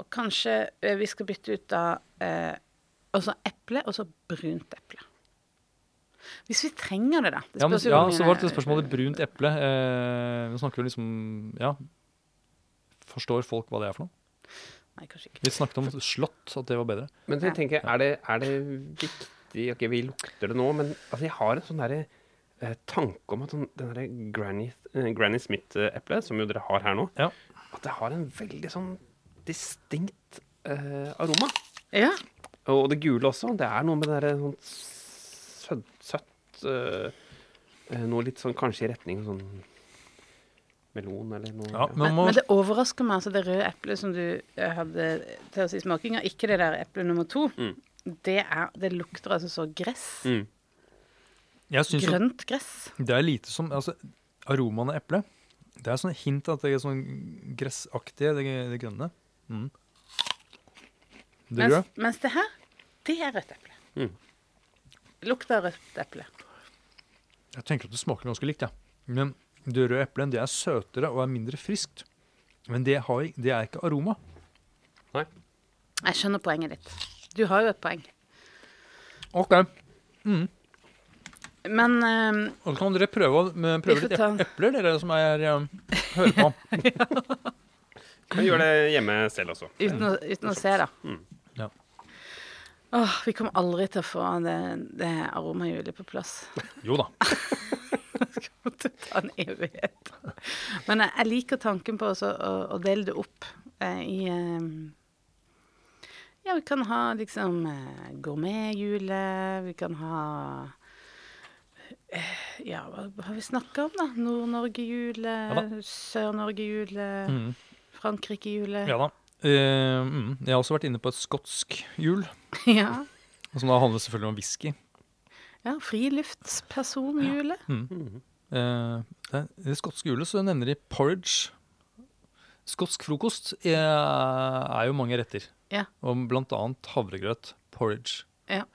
Og kanskje eh, vi skal bytte ut da eh, også eple og så brunt eple. Hvis vi trenger det, da. Det Ja, men, ja, så var det spørsmålet brunt eple. Eh, vi snakker jo liksom Ja. Forstår folk hva det er for noe? Nei, kanskje ikke. Vi snakket om slått, at det var bedre. Men så tenker jeg, er det, er det viktig Ok, vi lukter det nå, men altså, jeg har en sånn derre eh, tanke om at sånn, den derre Granny, eh, Granny Smith-eplet, som jo dere har her nå, Ja. at det har en veldig sånn distinkt eh, aroma. Ja. Og det gule også. Det er noe med det derre sånn søtt, søtt eh, eh, Noe litt sånn kanskje i retning sånn melon eller noe. Ja, Men, men må, men det overrasker meg, altså det røde eplet som du eh, hadde til oss i smakinga, ikke det der eple nummer to. Mm. Det, er, det lukter altså så gress. Mm. Grønt gress. det er lite som altså, Aromaen av eple. Det er sånn hint at det er sånn gressaktige, det, det grønne. Mm. Det Mens, mens det her, det er rødt eple. Mm. Lukter rødt eple. Jeg tenker at det smaker ganske likt, ja. Men det røde eplet det er søtere og er mindre friskt. Men det, har, det er ikke aroma. Nei. Jeg skjønner poenget ditt. Du har jo et poeng. Ok. Men um, Og så kan dere prøve, prøve litt ta- epler, dere som er um, hører på. <laughs> ja. Kan gjøre det hjemme selv også. uten, å, uten å se, da. Mm. Åh, vi kommer aldri til å få det, det aromahjulet på plass. <laughs> Jo da. Det kommer til å ta en evighet. Men jeg, jeg liker tanken på å, å dele det opp eh, i eh, Ja, vi kan ha liksom eh, gourmethjulet, vi kan ha eh, Ja, hva har vi snakka om, da? Nord-Norge-hjulet, Ja Sør-Norge-hjulet, Mm. Frankrike-hjulet. Ja da. Eh, mm. Jeg har også vært inne på et skotsk hjul, <laughs> ja. som da handler selvfølgelig om whisky. ja Friluftspersonhjulet. Mhm. Eh, det, I det skotske hjulet så nevner de porridge. Skotsk frokost er, er jo mange retter, Ja. og blant annet havregrøt. Porridge. Ja.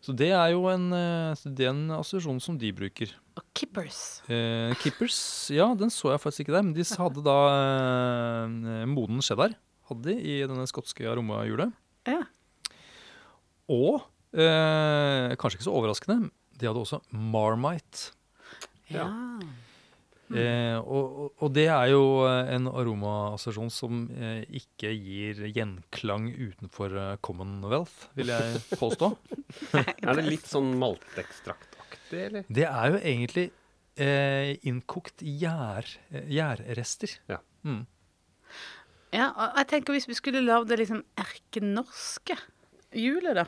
Så det er jo en, eh, det er en assosiasjon som de bruker. Og kippers. Eh, Kippers, ja, den så jeg faktisk ikke der, men de hadde da eh, moden cheddar hadde de i denne skotske aromahjulet. Ja. Og eh, kanskje ikke så overraskende, de hadde også Marmite. Ja. Eh, og, og- det er jo eh, en aromaassosiasjon som eh, ikke gir gjenklang utenfor eh, Commonwealth, vil jeg <laughs> påstå. Er det litt sånn maltekstraktaktig, eller? Det er jo egentlig eh, innkokt gjær, eh. Ja. Mm. Ja, og jeg tenker hvis vi skulle lagd det liksom erkenorske hjulet, da,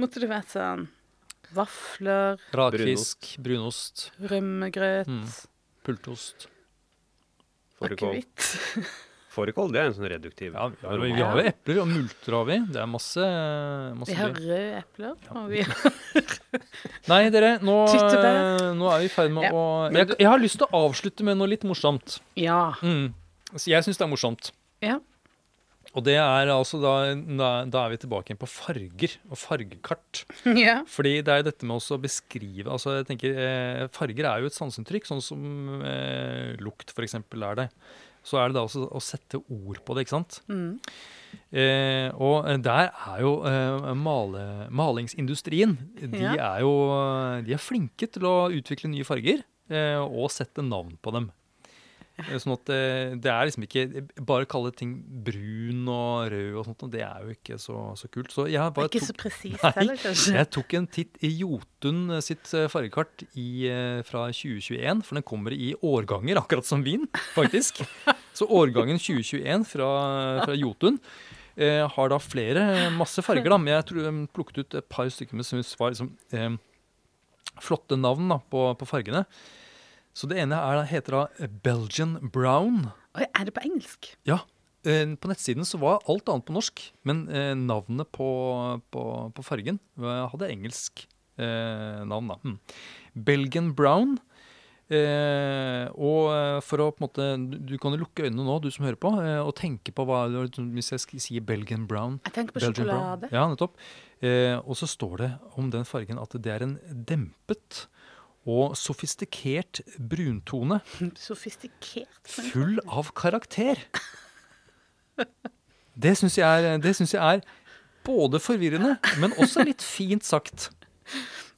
måtte det vært sånn vafler, Rakfisk, brunost, rømmegrøt, Mm. pultost. Fårikål. akevitt. <laughs> Fårikål, det er en sånn reduktiv Ja, vi har, vi har jo epler, og multer har vi. Det er masse, masse Vi har røde epler, og vi har <laughs> Nei, dere, nå, eh, nå er vi i ferd med Ja. å jeg, jeg har lyst til å avslutte med noe litt morsomt. Ja. Mm. Så jeg syns det er morsomt. Ja. Og det er altså da, da, er vi tilbake igjen på farger og fargekart. <laughs> ja. Fordi det er jo dette med også å beskrive altså jeg tenker, eh, Farger er jo et sanseinntrykk, sånn som eh, lukt f.eks. er det. Så er det da også å sette ord på det, ikke sant. Mm. Eh, og der er jo eh, male, malingsindustrien De Ja. er jo de er flinke til å utvikle nye farger eh, og sette navn på dem. Eh, Sånn at det, det er liksom ikke Bare kalle ting brun og rød og sånt, og det er jo ikke så, så kult. Så jeg bare Ikke tok, så presist heller, kanskje. jeg tok en titt i Jotun sitt eh, fargekart i, eh, fra 2021, for den kommer i årganger, <laughs> akkurat som vin, faktisk. Så årgangen 2021 fra, fra Jotun eh, har da flere, masse farger, da. Men jeg tror de plukket ut et par stykker med som var liksom, eh, flotte navn da, på, på fargene. Så det ene er, heter da Belgian Brown. Oi, er det på engelsk? Ja. eh, På nettsiden så var alt annet på norsk, men eh, navnet på, på, på fargen hadde engelsk eh, navn. da. Hmm. Belgian Brown. Eh, og eh, for å på en måte Du du kan jo lukke øynene nå, du som hører på, eh, og tenke på hva Hvis jeg sier Belgian Brown Jeg tenker på Belgian Brown. Ja, nettopp. Eh, og så står det om den fargen at det er en dempet og sofistikert bruntone Sofistikert. full av karakter. Det syns jeg, jeg er både forvirrende, men også litt fint sagt.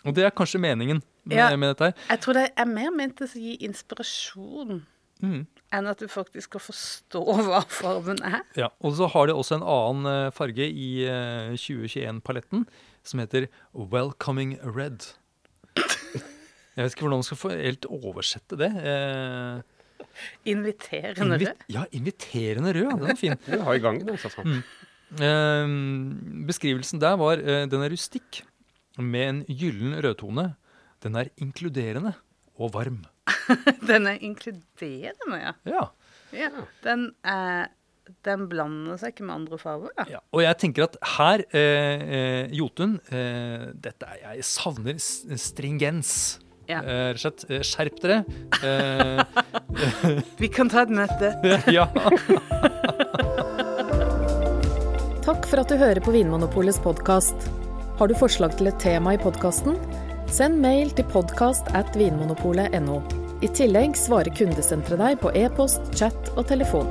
Og det er kanskje meningen med, Ja. med dette her. Jeg tror det er mer ment å gi inspirasjon Mm. enn at du faktisk skal forstå hva fargen er. Ja, og så har de også en annen eh, farge i eh, 2021-paletten som heter Welcoming Red. Jeg vet ikke hvordan man skal få helt oversette det. Eh, Inviterende invi rød. ja, inviterende rød. Den er fin. <laughs> Du har i gangen, altså. Mm. Eh, beskrivelsen der var eh, den er rustikk med en gyllen rødtone. Den er inkluderende og varm. <laughs> Den er inkluderende, ja. Ja. ja. Den, er, den blander seg ikke med andre farger. Ja. ja. Og jeg tenker at her, eh, eh, Jotun eh, dette er, Jeg savner stringens. Ja. Eh, Rett og slett. eh, Skjerp dere. Eh, <laughs> <laughs> Vi kan ta et møte. <laughs> ja. Takk for at du hører på Vinmonopolets podkast. Har du forslag til et tema i podkasten? Send mail til podkast at vinmonopolet.no. I tillegg svarer kundesenteret deg på e-post, chat og telefon.